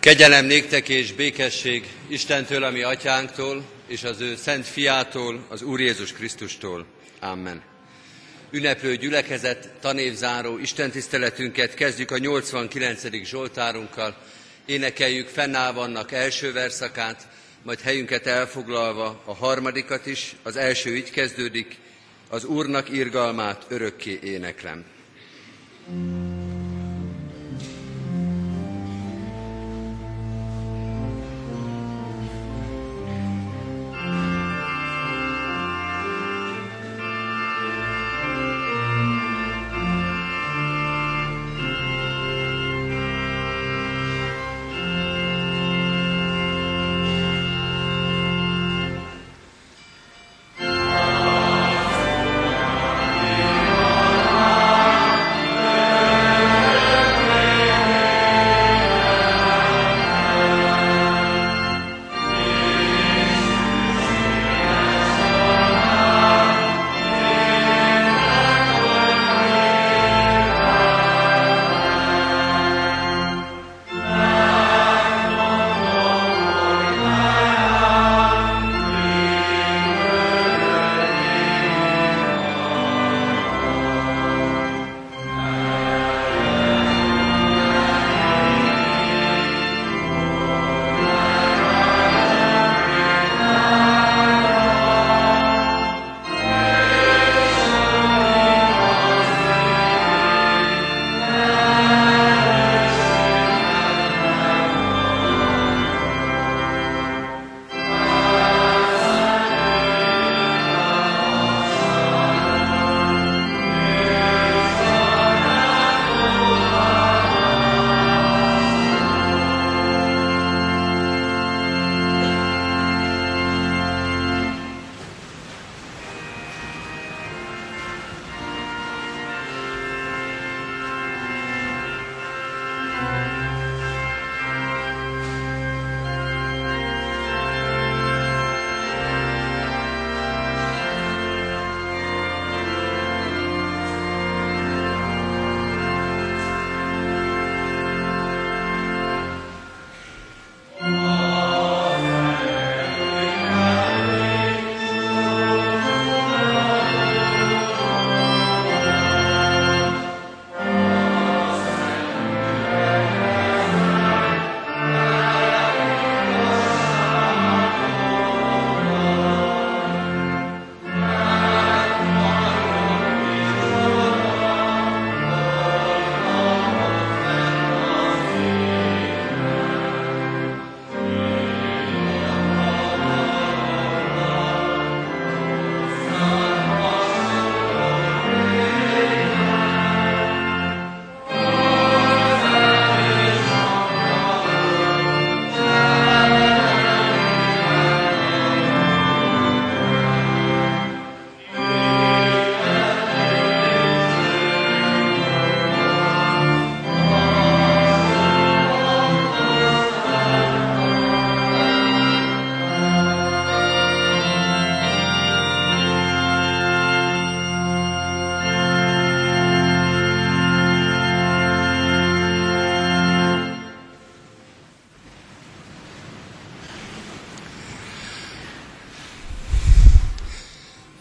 Kegyelem néktek és békesség Istentől, ami atyánktól, és az ő szent fiától, az Úr Jézus Krisztustól. Amen. Ünneplő gyülekezet, tanévzáró Istentiszteletünket kezdjük a 89. Zsoltárunkkal. Énekeljük fennáll annak első verszakát, majd helyünket elfoglalva a harmadikat is. Az első így kezdődik, az Úrnak irgalmát örökké éneklem. thank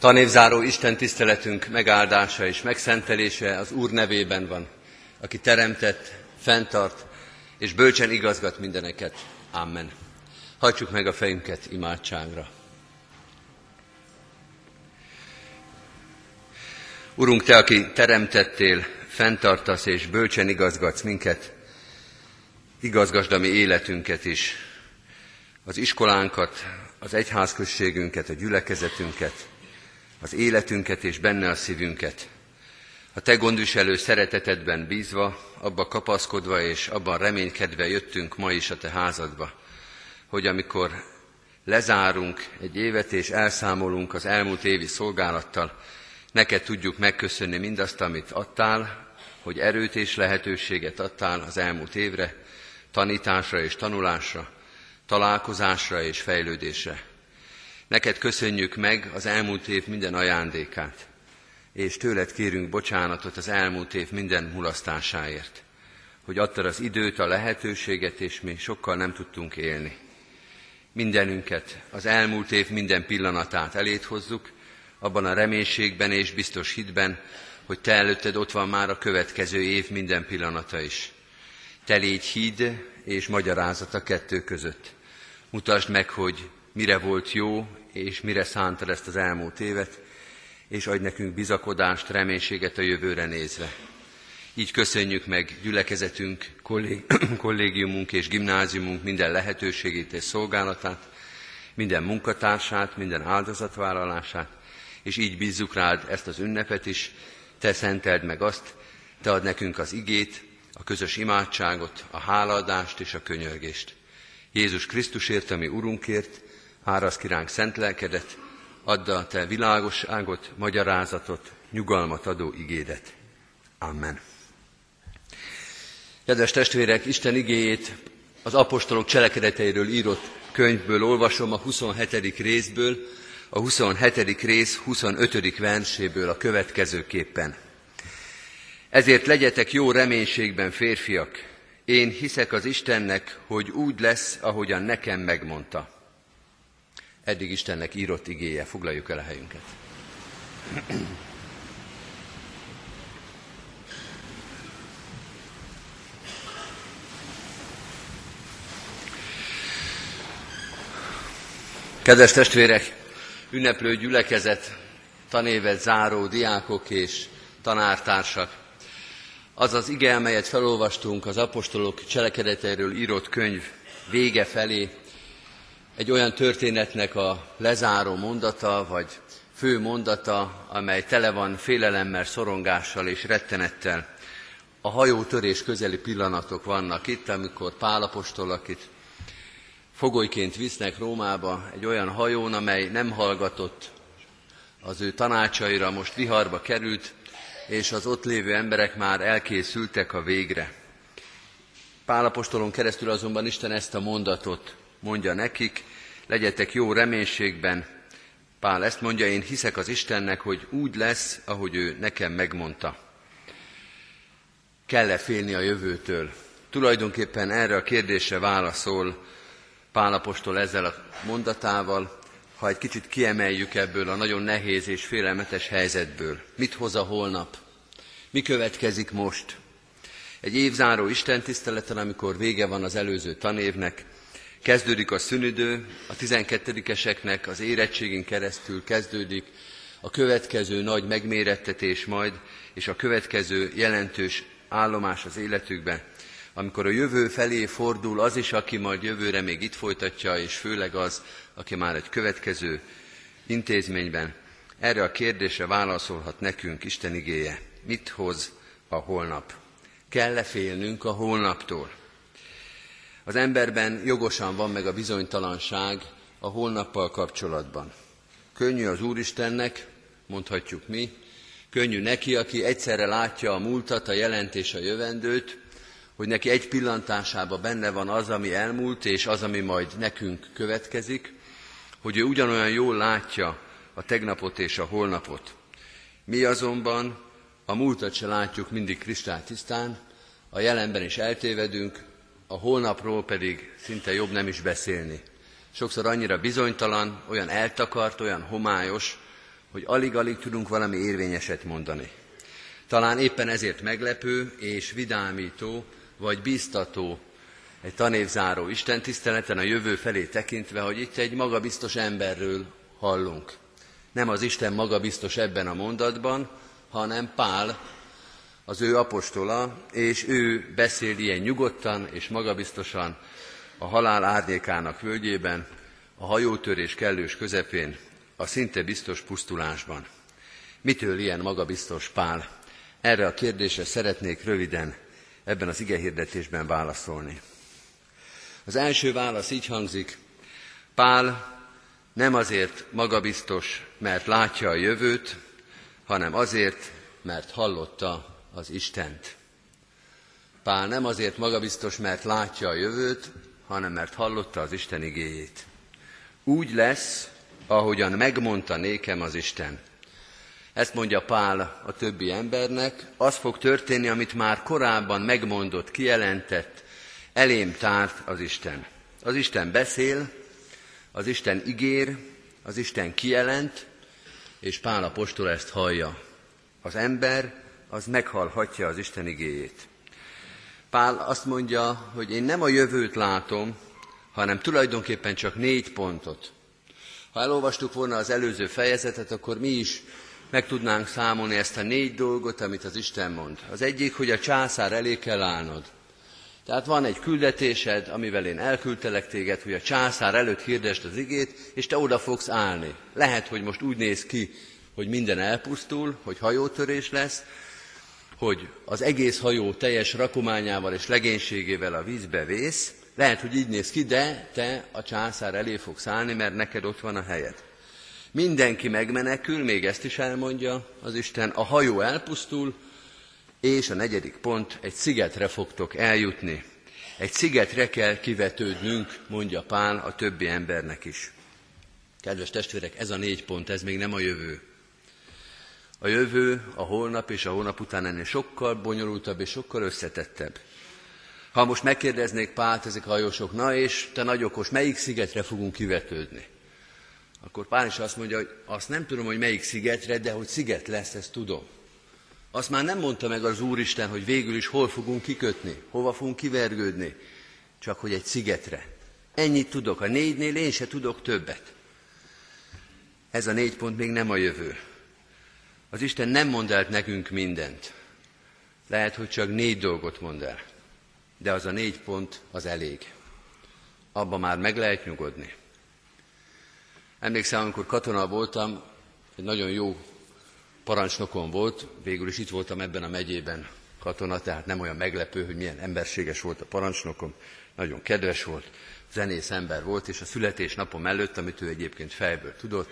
Tanévzáró Isten tiszteletünk megáldása és megszentelése az Úr nevében van, aki teremtett, fenntart és bölcsen igazgat mindeneket. Amen. Hajtsuk meg a fejünket imádságra. Urunk, Te, aki teremtettél, fenntartasz és bölcsen igazgatsz minket, igazgasd a mi életünket is, az iskolánkat, az egyházközségünket, a gyülekezetünket, az életünket és benne a szívünket. A Te gondviselő szeretetedben bízva, abba kapaszkodva és abban reménykedve jöttünk ma is a Te házadba, hogy amikor lezárunk egy évet és elszámolunk az elmúlt évi szolgálattal, neked tudjuk megköszönni mindazt, amit adtál, hogy erőt és lehetőséget adtál az elmúlt évre, tanításra és tanulásra, találkozásra és fejlődésre. Neked köszönjük meg az elmúlt év minden ajándékát, és tőled kérünk bocsánatot az elmúlt év minden mulasztásáért, hogy adtad az időt, a lehetőséget, és mi sokkal nem tudtunk élni. Mindenünket, az elmúlt év minden pillanatát elét hozzuk, abban a reménységben és biztos hitben, hogy Te előtted ott van már a következő év minden pillanata is. Te légy híd és magyarázat a kettő között. Mutasd meg, hogy mire volt jó, és mire szántad ezt az elmúlt évet, és adj nekünk bizakodást, reménységet a jövőre nézve. Így köszönjük meg gyülekezetünk, kollégiumunk és gimnáziumunk minden lehetőségét és szolgálatát, minden munkatársát, minden áldozatvállalását, és így bízzuk rád ezt az ünnepet is, te szenteld meg azt, te ad nekünk az igét, a közös imádságot, a hálaadást és a könyörgést. Jézus Krisztusért, ami Urunkért, árasz kiránk szent lelkedet, add a te világosságot, magyarázatot, nyugalmat adó igédet. Amen. Kedves testvérek, Isten igéjét az apostolok cselekedeteiről írott könyvből olvasom a 27. részből, a 27. rész 25. verséből a következőképpen. Ezért legyetek jó reménységben, férfiak, én hiszek az Istennek, hogy úgy lesz, ahogyan nekem megmondta. Eddig Istennek írott igéje, foglaljuk el a helyünket. Kedves testvérek, ünneplő gyülekezet, tanévet záró diákok és tanártársak. Az az ige, amelyet felolvastunk az apostolok cselekedeteiről írott könyv vége felé, egy olyan történetnek a lezáró mondata, vagy fő mondata, amely tele van félelemmel, szorongással és rettenettel. A hajótörés közeli pillanatok vannak itt, amikor Pálapostól, akit fogolyként visznek Rómába egy olyan hajón, amely nem hallgatott az ő tanácsaira, most viharba került, és az ott lévő emberek már elkészültek a végre. Pálapostolon keresztül azonban Isten ezt a mondatot mondja nekik, legyetek jó reménységben. Pál ezt mondja, én hiszek az Istennek, hogy úgy lesz, ahogy ő nekem megmondta. Kell-e félni a jövőtől? Tulajdonképpen erre a kérdésre válaszol Pálapostól ezzel a mondatával, ha egy kicsit kiemeljük ebből a nagyon nehéz és félelmetes helyzetből. Mit hoz a holnap? Mi következik most? Egy évzáró istentiszteleten, amikor vége van az előző tanévnek, kezdődik a szünidő, a 12-eseknek az érettségén keresztül kezdődik a következő nagy megmérettetés majd, és a következő jelentős állomás az életükben, amikor a jövő felé fordul az is, aki majd jövőre még itt folytatja, és főleg az, aki már egy következő intézményben, erre a kérdésre válaszolhat nekünk Isten igéje. Mit hoz a holnap? Kell-e félnünk a holnaptól? Az emberben jogosan van meg a bizonytalanság a holnappal kapcsolatban. Könnyű az Úristennek, mondhatjuk mi, könnyű neki, aki egyszerre látja a múltat, a jelent és a jövendőt, hogy neki egy pillantásában benne van az, ami elmúlt, és az, ami majd nekünk következik, hogy ő ugyanolyan jól látja a tegnapot és a holnapot. Mi azonban a múltat se látjuk mindig kristálytisztán, a jelenben is eltévedünk, a holnapról pedig szinte jobb nem is beszélni. Sokszor annyira bizonytalan, olyan eltakart, olyan homályos, hogy alig-alig tudunk valami érvényeset mondani. Talán éppen ezért meglepő és vidámító, vagy biztató egy tanévzáró Isten tiszteleten a jövő felé tekintve, hogy itt egy magabiztos emberről hallunk. Nem az Isten magabiztos ebben a mondatban, hanem Pál, az ő apostola, és ő beszél ilyen nyugodtan és magabiztosan a halál árnyékának völgyében, a hajótörés kellős közepén, a szinte biztos pusztulásban. Mitől ilyen magabiztos Pál? Erre a kérdésre szeretnék röviden ebben az igehirdetésben válaszolni. Az első válasz így hangzik, Pál nem azért magabiztos, mert látja a jövőt, hanem azért, mert hallotta az Istent. Pál nem azért magabiztos, mert látja a jövőt, hanem mert hallotta az Isten igéjét. Úgy lesz, ahogyan megmondta nékem az Isten. Ezt mondja Pál a többi embernek, az fog történni, amit már korábban megmondott, kijelentett, elém tárt az Isten. Az Isten beszél, az Isten ígér, az Isten kijelent, és Pál apostol ezt hallja. Az ember az meghallhatja az Isten igéjét. Pál azt mondja, hogy én nem a jövőt látom, hanem tulajdonképpen csak négy pontot. Ha elolvastuk volna az előző fejezetet, akkor mi is meg tudnánk számolni ezt a négy dolgot, amit az Isten mond. Az egyik, hogy a császár elé kell állnod. Tehát van egy küldetésed, amivel én elküldtelek téged, hogy a császár előtt hirdest az igét, és te oda fogsz állni. Lehet, hogy most úgy néz ki, hogy minden elpusztul, hogy hajótörés lesz, hogy az egész hajó teljes rakományával és legénységével a vízbe vész, lehet, hogy így néz ki, de te a császár elé fogsz állni, mert neked ott van a helyed. Mindenki megmenekül, még ezt is elmondja az Isten, a hajó elpusztul, és a negyedik pont, egy szigetre fogtok eljutni. Egy szigetre kell kivetődnünk, mondja Pál a többi embernek is. Kedves testvérek, ez a négy pont, ez még nem a jövő. A jövő, a holnap és a hónap után ennél sokkal bonyolultabb és sokkal összetettebb. Ha most megkérdeznék Pált ezek a hajósok, na és te nagy okos, melyik szigetre fogunk kivetődni? Akkor Pál is azt mondja, hogy azt nem tudom, hogy melyik szigetre, de hogy sziget lesz, ezt tudom. Azt már nem mondta meg az Úristen, hogy végül is hol fogunk kikötni, hova fogunk kivergődni, csak hogy egy szigetre. Ennyit tudok, a négynél én se tudok többet. Ez a négy pont még nem a jövő. Az Isten nem mond el nekünk mindent. Lehet, hogy csak négy dolgot mond el. De az a négy pont az elég. Abba már meg lehet nyugodni. Emlékszem, amikor katona voltam, egy nagyon jó parancsnokom volt, végül is itt voltam ebben a megyében katona, tehát nem olyan meglepő, hogy milyen emberséges volt a parancsnokom, nagyon kedves volt, zenész ember volt, és a születésnapom előtt, amit ő egyébként fejből tudott,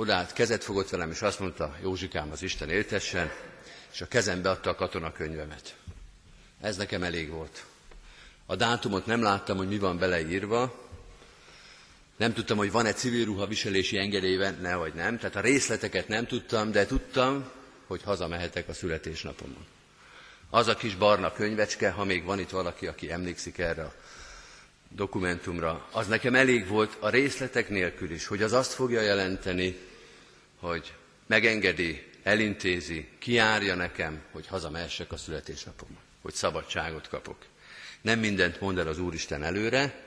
odállt, kezet fogott velem, és azt mondta, Józsikám, az Isten éltessen, és a kezembe adta a katonakönyvemet. Ez nekem elég volt. A dátumot nem láttam, hogy mi van beleírva, nem tudtam, hogy van-e civil ruha viselési engedélyben, ne vagy nem. Tehát a részleteket nem tudtam, de tudtam, hogy hazamehetek a születésnapomon. Az a kis barna könyvecske, ha még van itt valaki, aki emlékszik erre a dokumentumra, az nekem elég volt a részletek nélkül is, hogy az azt fogja jelenteni, hogy megengedi, elintézi, kiárja nekem, hogy hazamehessek a születésnapomon, hogy szabadságot kapok. Nem mindent mond el az Úristen előre,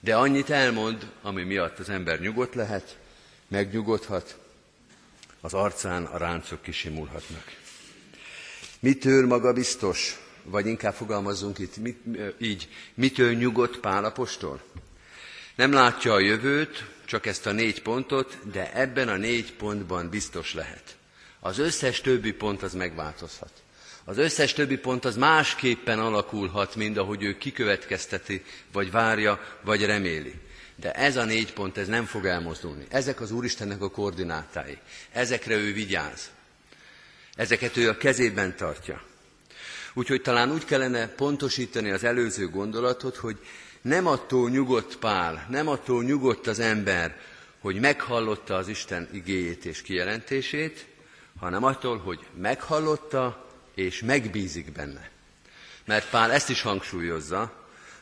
de annyit elmond, ami miatt az ember nyugodt lehet, megnyugodhat, az arcán a ráncok kisimulhatnak. Mitől maga biztos, vagy inkább fogalmazzunk itt mit, így, mitől nyugodt Pálapostól? Nem látja a jövőt, csak ezt a négy pontot, de ebben a négy pontban biztos lehet. Az összes többi pont az megváltozhat. Az összes többi pont az másképpen alakulhat, mint ahogy ő kikövetkezteti, vagy várja, vagy reméli. De ez a négy pont, ez nem fog elmozdulni. Ezek az Úristennek a koordinátái. Ezekre ő vigyáz. Ezeket ő a kezében tartja. Úgyhogy talán úgy kellene pontosítani az előző gondolatot, hogy nem attól nyugodt Pál, nem attól nyugodt az ember, hogy meghallotta az Isten igéjét és kijelentését, hanem attól, hogy meghallotta, és megbízik benne. Mert Pál ezt is hangsúlyozza,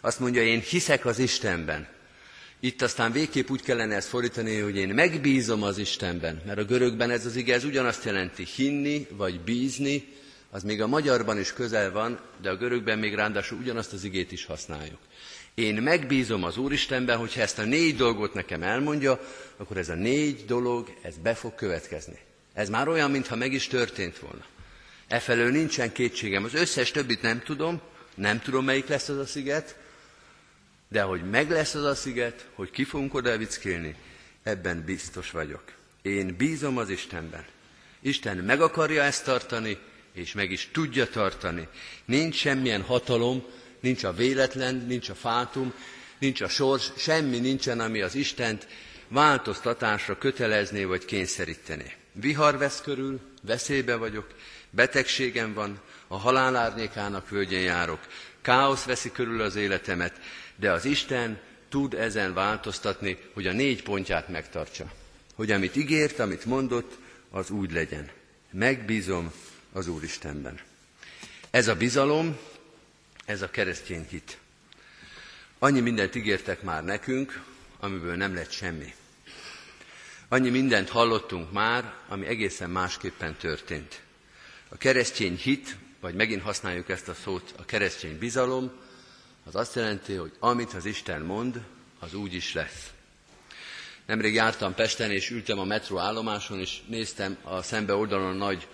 azt mondja, én hiszek az Istenben. Itt aztán végképp úgy kellene ezt fordítani, hogy én megbízom az Istenben, mert a görögben ez az ige, ez ugyanazt jelenti hinni, vagy bízni, az még a magyarban is közel van, de a görögben még ráadásul ugyanazt az igét is használjuk. Én megbízom az Úristenben, hogyha ezt a négy dolgot nekem elmondja, akkor ez a négy dolog, ez be fog következni. Ez már olyan, mintha meg is történt volna. Efelől nincsen kétségem. Az összes többit nem tudom, nem tudom, melyik lesz az a sziget, de hogy meg lesz az a sziget, hogy ki fogunk oda vickélni, ebben biztos vagyok. Én bízom az Istenben. Isten meg akarja ezt tartani, és meg is tudja tartani. Nincs semmilyen hatalom, nincs a véletlen, nincs a fátum, nincs a sors, semmi nincsen, ami az Istent változtatásra kötelezné vagy kényszeríteni. Vihar vesz körül, veszélybe vagyok, betegségem van, a halál árnyékának völgyén járok, káosz veszi körül az életemet, de az Isten tud ezen változtatni, hogy a négy pontját megtartsa. Hogy amit ígért, amit mondott, az úgy legyen. Megbízom az Úristenben. Ez a bizalom, ez a keresztény hit. Annyi mindent ígértek már nekünk, amiből nem lett semmi. Annyi mindent hallottunk már, ami egészen másképpen történt. A keresztény hit, vagy megint használjuk ezt a szót, a keresztény bizalom, az azt jelenti, hogy amit az Isten mond, az úgy is lesz. Nemrég jártam Pesten, és ültem a metró állomáson, és néztem a szembe oldalon nagy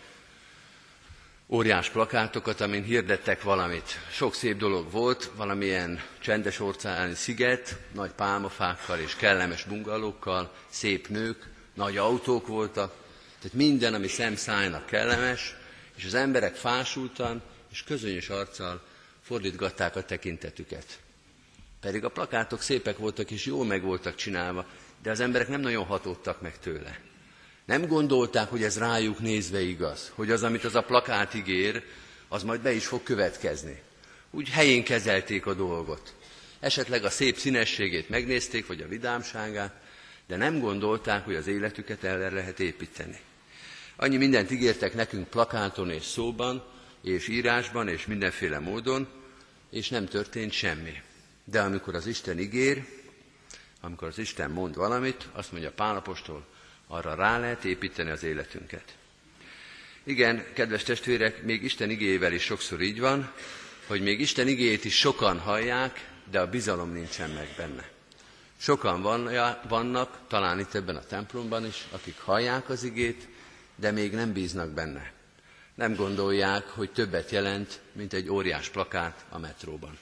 óriás plakátokat, amin hirdettek valamit. Sok szép dolog volt, valamilyen csendes orcáni sziget, nagy pálmafákkal és kellemes bungalókkal, szép nők, nagy autók voltak, tehát minden, ami szemszájnak kellemes, és az emberek fásultan és közönyös arccal fordítgatták a tekintetüket. Pedig a plakátok szépek voltak és jól meg voltak csinálva, de az emberek nem nagyon hatódtak meg tőle. Nem gondolták, hogy ez rájuk nézve igaz, hogy az, amit az a plakát ígér, az majd be is fog következni. Úgy helyén kezelték a dolgot. Esetleg a szép színességét megnézték, vagy a vidámságát, de nem gondolták, hogy az életüket el lehet építeni. Annyi mindent ígértek nekünk plakáton és szóban, és írásban, és mindenféle módon, és nem történt semmi. De amikor az Isten ígér, amikor az Isten mond valamit, azt mondja Pálapostól, arra rá lehet építeni az életünket. Igen, kedves testvérek, még Isten igéjével is sokszor így van, hogy még Isten igéjét is sokan hallják, de a bizalom nincsen meg benne. Sokan van, vannak, talán itt ebben a templomban is, akik hallják az igét, de még nem bíznak benne. Nem gondolják, hogy többet jelent, mint egy óriás plakát a metróban.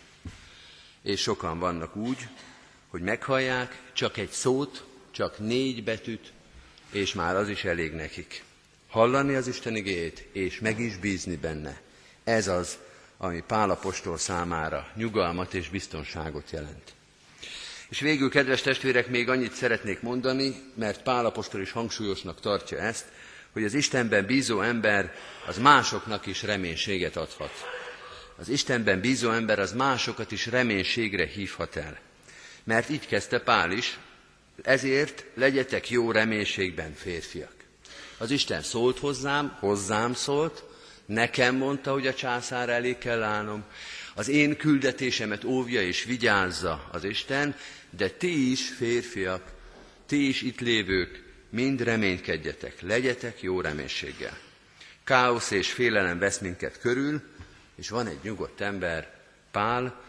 És sokan vannak úgy, hogy meghallják csak egy szót, csak négy betűt, és már az is elég nekik. Hallani az Isten igéjét, és meg is bízni benne. Ez az, ami Pálapostól számára nyugalmat és biztonságot jelent. És végül, kedves testvérek, még annyit szeretnék mondani, mert Pálapostól is hangsúlyosnak tartja ezt, hogy az Istenben bízó ember az másoknak is reménységet adhat. Az Istenben bízó ember az másokat is reménységre hívhat el. Mert így kezdte Pál is, ezért legyetek jó reménységben férfiak. Az Isten szólt hozzám, hozzám szólt, nekem mondta, hogy a császár elé kell állnom, az én küldetésemet óvja és vigyázza az Isten, de ti is, férfiak, ti is itt lévők, mind reménykedjetek, legyetek jó reménységgel. Káosz és félelem vesz minket körül, és van egy nyugodt ember, Pál,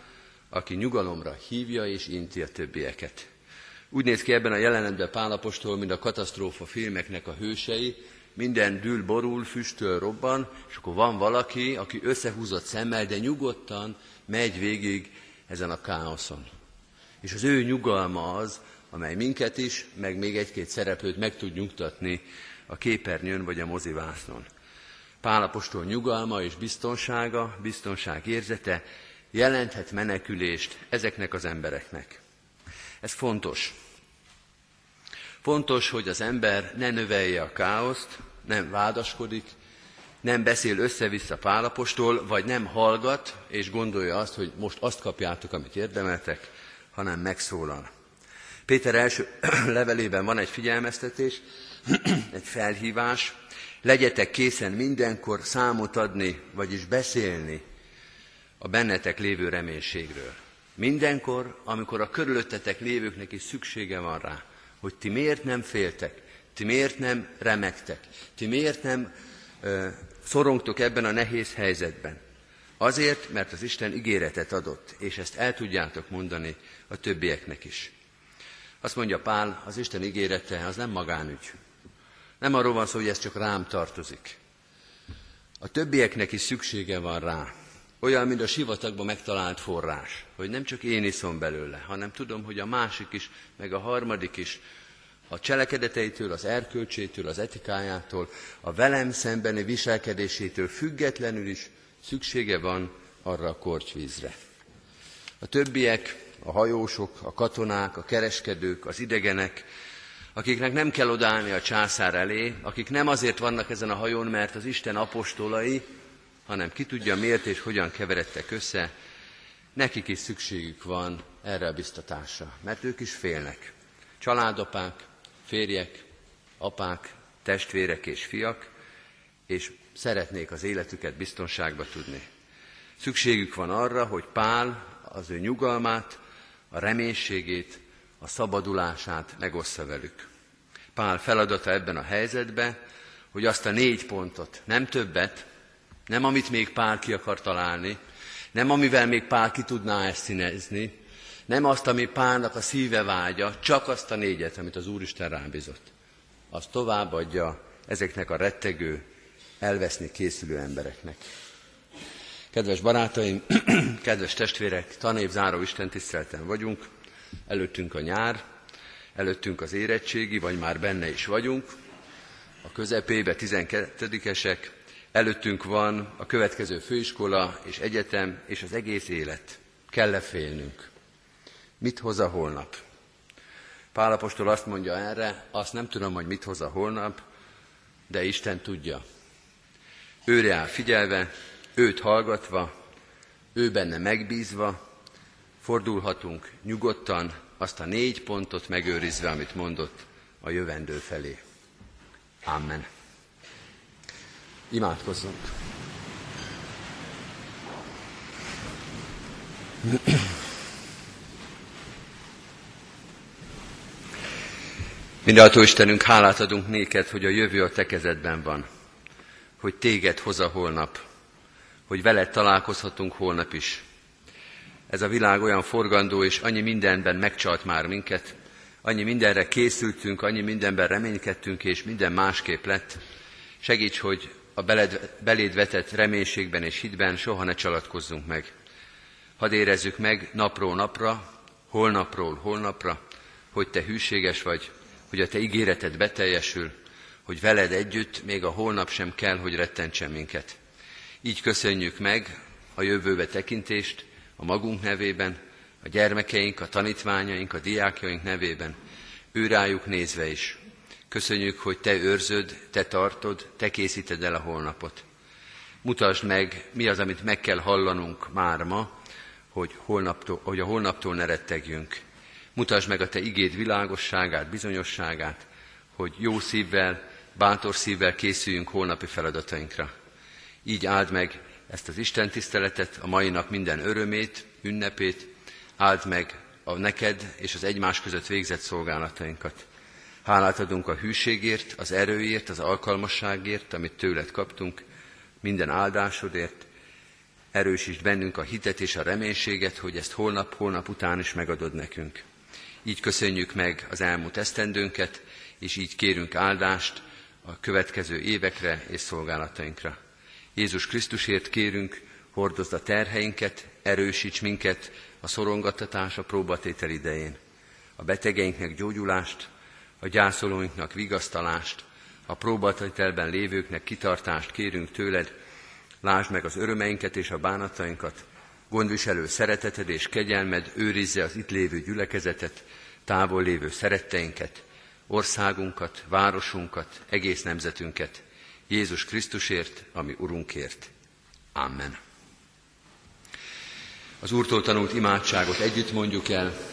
aki nyugalomra hívja és inti a többieket. Úgy néz ki ebben a jelenetben Pálapostól, mint a katasztrófa filmeknek a hősei, minden dűl, borul, füstöl, robban, és akkor van valaki, aki összehúzott szemmel, de nyugodtan megy végig ezen a káoszon. És az ő nyugalma az, amely minket is, meg még egy-két szereplőt meg tud nyugtatni a képernyőn vagy a mozivásznon. Pálapostól nyugalma és biztonsága, biztonság érzete jelenthet menekülést ezeknek az embereknek. Ez fontos. Fontos, hogy az ember ne növelje a káoszt, nem vádaskodik, nem beszél össze-vissza Pálapostól, vagy nem hallgat, és gondolja azt, hogy most azt kapjátok, amit érdemeltek, hanem megszólal. Péter első levelében van egy figyelmeztetés, egy felhívás, legyetek készen mindenkor számot adni, vagyis beszélni a bennetek lévő reménységről. Mindenkor, amikor a körülöttetek lévőknek is szüksége van rá, hogy ti miért nem féltek, ti miért nem remektek, ti miért nem ö, szorongtok ebben a nehéz helyzetben. Azért, mert az Isten ígéretet adott, és ezt el tudjátok mondani a többieknek is. Azt mondja Pál, az Isten ígérete az nem magánügy. Nem arról van szó, hogy ez csak rám tartozik. A többieknek is szüksége van rá. Olyan, mint a sivatagban megtalált forrás, hogy nem csak én iszom belőle, hanem tudom, hogy a másik is, meg a harmadik is a cselekedeteitől, az erkölcsétől, az etikájától, a velem szembeni viselkedésétől függetlenül is szüksége van arra a kortyvízre. A többiek, a hajósok, a katonák, a kereskedők, az idegenek, akiknek nem kell odállni a császár elé, akik nem azért vannak ezen a hajón, mert az Isten apostolai, hanem ki tudja miért és hogyan keveredtek össze, nekik is szükségük van erre a biztatásra, mert ők is félnek. Családapák, férjek, apák, testvérek és fiak, és szeretnék az életüket biztonságba tudni. Szükségük van arra, hogy Pál az ő nyugalmát, a reménységét, a szabadulását megossza velük. Pál feladata ebben a helyzetben, hogy azt a négy pontot, nem többet, nem amit még Pál ki akar találni, nem amivel még Pál ki tudná ezt színezni, nem azt, ami Pálnak a szíve vágya, csak azt a négyet, amit az Úristen rábízott. Azt továbbadja ezeknek a rettegő, elveszni készülő embereknek. Kedves barátaim, kedves testvérek, tanévzáró Isten tisztelten vagyunk, előttünk a nyár, előttünk az érettségi, vagy már benne is vagyunk, a közepébe 12-esek, előttünk van a következő főiskola és egyetem és az egész élet. Kell-e félnünk? Mit hoz a holnap? Pálapostól azt mondja erre, azt nem tudom, hogy mit hoz a holnap, de Isten tudja. Őre áll figyelve, őt hallgatva, ő benne megbízva, fordulhatunk nyugodtan, azt a négy pontot megőrizve, amit mondott a jövendő felé. Amen. Imádkozzunk. Mindenható Istenünk, hálát adunk néked, hogy a jövő a te kezedben van, hogy téged hoz a holnap, hogy veled találkozhatunk holnap is. Ez a világ olyan forgandó, és annyi mindenben megcsalt már minket, annyi mindenre készültünk, annyi mindenben reménykedtünk, és minden másképp lett. Segíts, hogy a beled, beléd vetett reménységben és hitben soha ne csalatkozzunk meg. Hadd érezzük meg napról napra, holnapról holnapra, hogy te hűséges vagy, hogy a te ígéreted beteljesül, hogy veled együtt még a holnap sem kell, hogy rettentsen minket. Így köszönjük meg a jövőbe tekintést a magunk nevében, a gyermekeink, a tanítványaink, a diákjaink nevében, őrájuk nézve is. Köszönjük, hogy Te őrzöd, Te tartod, Te készíted el a holnapot. Mutasd meg, mi az, amit meg kell hallanunk már ma, hogy, holnaptól, hogy a holnaptól ne rettegjünk. Mutasd meg a Te igéd világosságát, bizonyosságát, hogy jó szívvel, bátor szívvel készüljünk holnapi feladatainkra. Így áld meg ezt az Isten tiszteletet, a mai nap minden örömét, ünnepét, áld meg a neked és az egymás között végzett szolgálatainkat. Hálát adunk a hűségért, az erőért, az alkalmasságért, amit tőled kaptunk, minden áldásodért. Erősítsd bennünk a hitet és a reménységet, hogy ezt holnap-holnap után is megadod nekünk. Így köszönjük meg az elmúlt esztendőnket, és így kérünk áldást a következő évekre és szolgálatainkra. Jézus Krisztusért kérünk, hordozd a terheinket, erősíts minket a szorongattatás, a próbatétel idején. A betegeinknek gyógyulást, a gyászolóinknak vigasztalást, a próbatételben lévőknek kitartást kérünk tőled, lásd meg az örömeinket és a bánatainkat, gondviselő szereteted és kegyelmed őrizze az itt lévő gyülekezetet, távol lévő szeretteinket, országunkat, városunkat, egész nemzetünket, Jézus Krisztusért, ami Urunkért. Amen. Az Úrtól tanult imádságot együtt mondjuk el.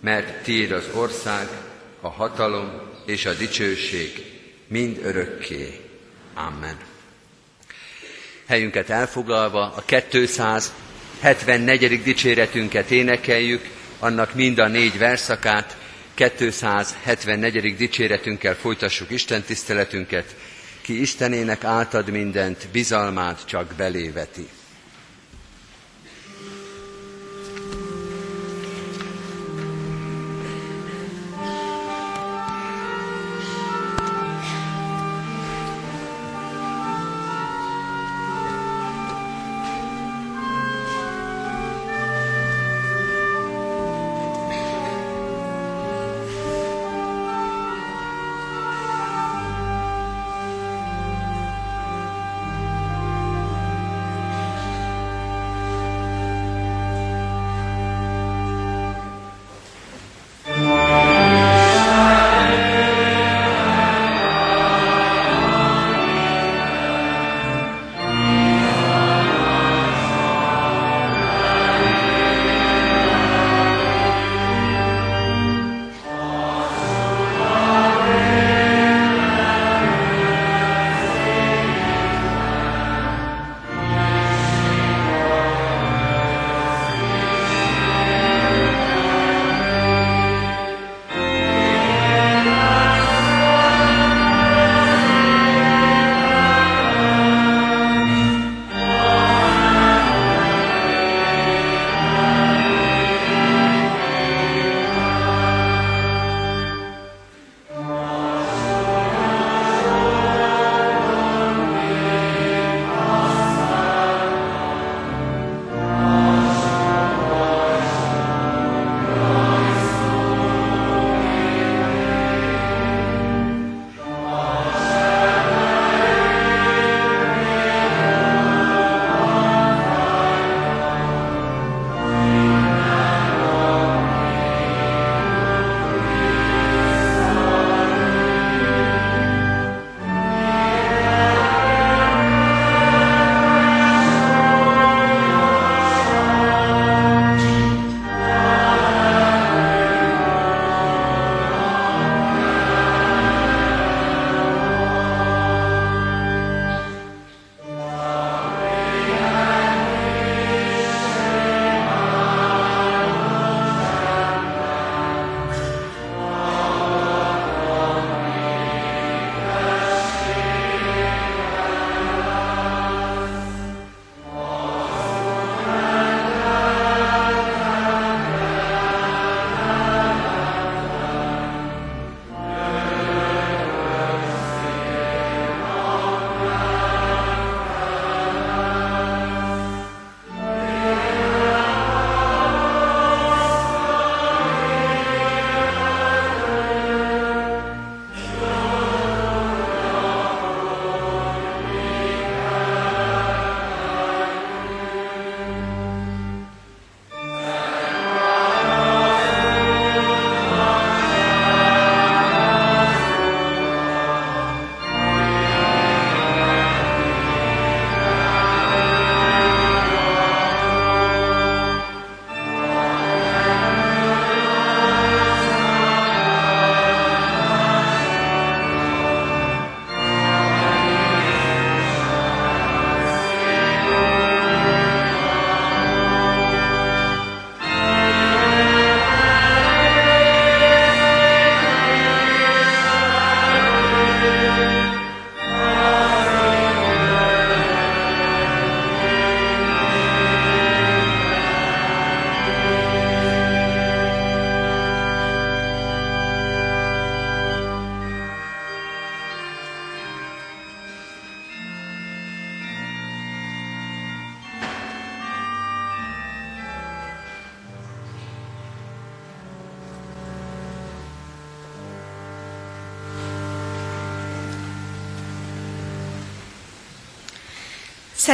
mert tiéd az ország, a hatalom és a dicsőség mind örökké. Amen. Helyünket elfoglalva a 274. dicséretünket énekeljük, annak mind a négy verszakát, 274. dicséretünkkel folytassuk Isten tiszteletünket, ki Istenének átad mindent, bizalmát csak beléveti.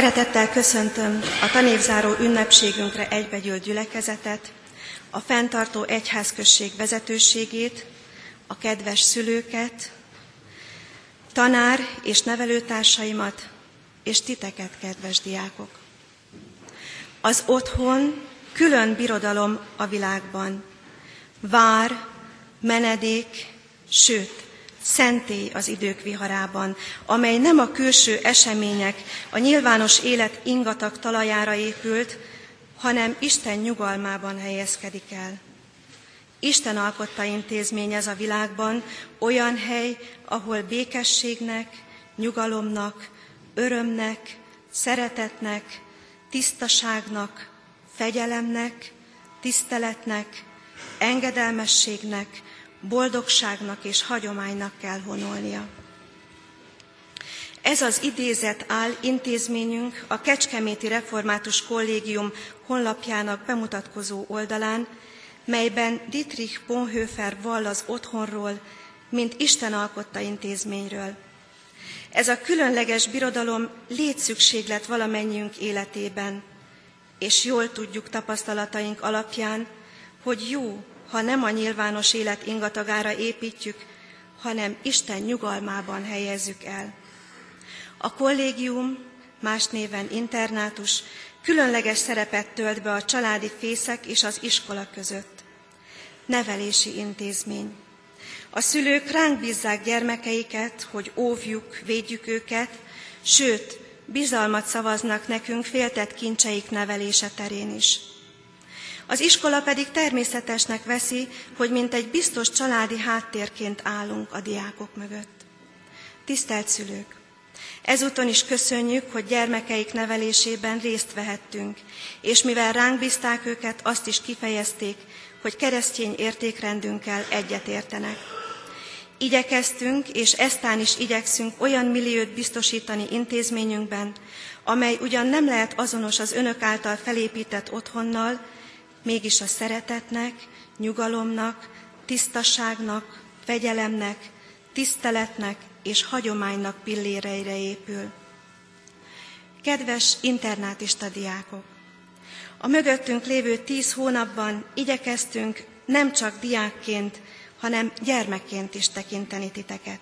Szeretettel köszöntöm a tanévzáró ünnepségünkre egybegyűlt gyülekezetet, a fenntartó egyházközség vezetőségét, a kedves szülőket, tanár és nevelőtársaimat, és titeket, kedves diákok. Az otthon külön birodalom a világban. Vár, menedék, sőt, szentély az idők viharában, amely nem a külső események, a nyilvános élet ingatag talajára épült, hanem Isten nyugalmában helyezkedik el. Isten alkotta intézmény ez a világban, olyan hely, ahol békességnek, nyugalomnak, örömnek, szeretetnek, tisztaságnak, fegyelemnek, tiszteletnek, engedelmességnek, boldogságnak és hagyománynak kell honolnia. Ez az idézet áll intézményünk a Kecskeméti Református Kollégium honlapjának bemutatkozó oldalán, melyben Dietrich Bonhoeffer vall az otthonról, mint Isten alkotta intézményről. Ez a különleges birodalom létszükséglet valamennyiünk életében, és jól tudjuk tapasztalataink alapján, hogy jó, ha nem a nyilvános élet ingatagára építjük, hanem Isten nyugalmában helyezzük el. A kollégium, más néven internátus, különleges szerepet tölt be a családi fészek és az iskola között. Nevelési intézmény. A szülők ránk bízzák gyermekeiket, hogy óvjuk, védjük őket, sőt, bizalmat szavaznak nekünk féltett kincseik nevelése terén is. Az iskola pedig természetesnek veszi, hogy mint egy biztos családi háttérként állunk a diákok mögött. Tisztelt szülők! Ezúton is köszönjük, hogy gyermekeik nevelésében részt vehettünk, és mivel ránk bízták őket, azt is kifejezték, hogy keresztény értékrendünkkel egyetértenek. Igyekeztünk, és eztán is igyekszünk olyan milliót biztosítani intézményünkben, amely ugyan nem lehet azonos az önök által felépített otthonnal, mégis a szeretetnek, nyugalomnak, tisztaságnak, fegyelemnek, tiszteletnek és hagyománynak pilléreire épül. Kedves internátista diákok! A mögöttünk lévő tíz hónapban igyekeztünk nem csak diákként, hanem gyermekként is tekinteni titeket.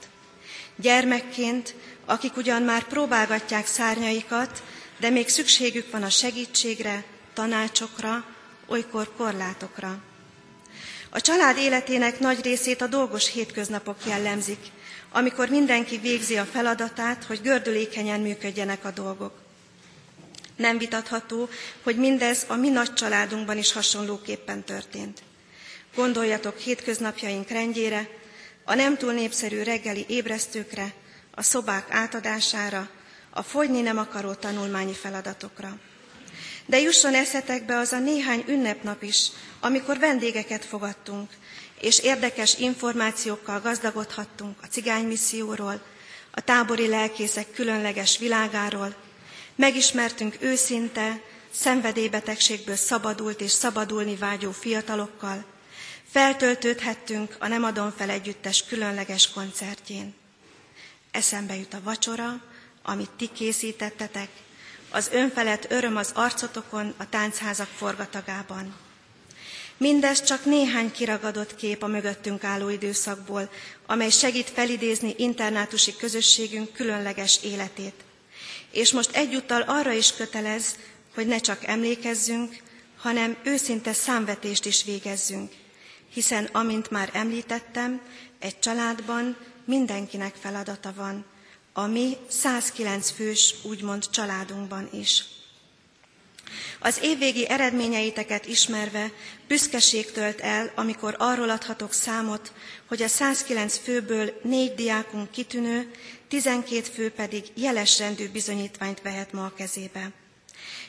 Gyermekként, akik ugyan már próbálgatják szárnyaikat, de még szükségük van a segítségre, tanácsokra, olykor korlátokra. A család életének nagy részét a dolgos hétköznapok jellemzik, amikor mindenki végzi a feladatát, hogy gördülékenyen működjenek a dolgok. Nem vitatható, hogy mindez a mi nagy családunkban is hasonlóképpen történt. Gondoljatok hétköznapjaink rendjére, a nem túl népszerű reggeli ébresztőkre, a szobák átadására, a fogyni nem akaró tanulmányi feladatokra. De jusson eszetekbe az a néhány ünnepnap is, amikor vendégeket fogadtunk, és érdekes információkkal gazdagodhattunk a cigánymisszióról, a tábori lelkészek különleges világáról, megismertünk őszinte, szenvedélybetegségből szabadult és szabadulni vágyó fiatalokkal, feltöltődhettünk a Nem adom fel együttes különleges koncertjén. Eszembe jut a vacsora, amit ti készítettetek, az önfelett öröm az arcotokon a táncházak forgatagában. Mindez csak néhány kiragadott kép a mögöttünk álló időszakból, amely segít felidézni internátusi közösségünk különleges életét. És most egyúttal arra is kötelez, hogy ne csak emlékezzünk, hanem őszinte számvetést is végezzünk. Hiszen, amint már említettem, egy családban mindenkinek feladata van, a mi 109 fős, úgymond családunkban is. Az évvégi eredményeiteket ismerve büszkeség tölt el, amikor arról adhatok számot, hogy a 109 főből négy diákunk kitűnő, 12 fő pedig jeles rendű bizonyítványt vehet ma a kezébe.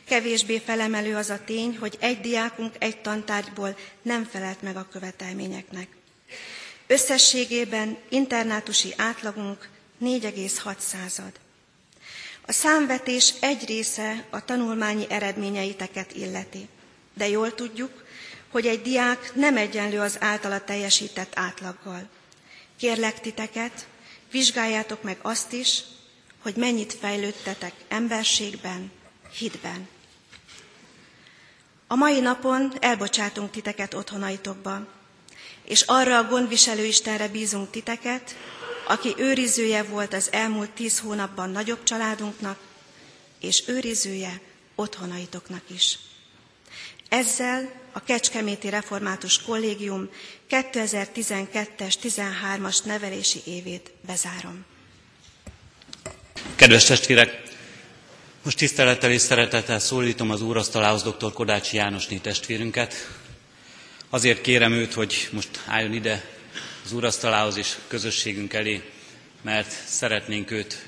Kevésbé felemelő az a tény, hogy egy diákunk egy tantárgyból nem felelt meg a követelményeknek. Összességében internátusi átlagunk 4,6 század. A számvetés egy része a tanulmányi eredményeiteket illeti, de jól tudjuk, hogy egy diák nem egyenlő az általa teljesített átlaggal. Kérlek titeket, vizsgáljátok meg azt is, hogy mennyit fejlődtetek emberségben, hitben. A mai napon elbocsátunk titeket otthonaitokba, és arra a gondviselő Istenre bízunk titeket, aki őrizője volt az elmúlt tíz hónapban nagyobb családunknak, és őrizője otthonaitoknak is. Ezzel a Kecskeméti Református Kollégium 2012-es 13-as nevelési évét bezárom. Kedves testvérek, most tisztelettel és szeretettel szólítom az úrasztalához dr. Kodácsi Jánosné testvérünket. Azért kérem őt, hogy most álljon ide az úrasztalához és közösségünk elé, mert szeretnénk őt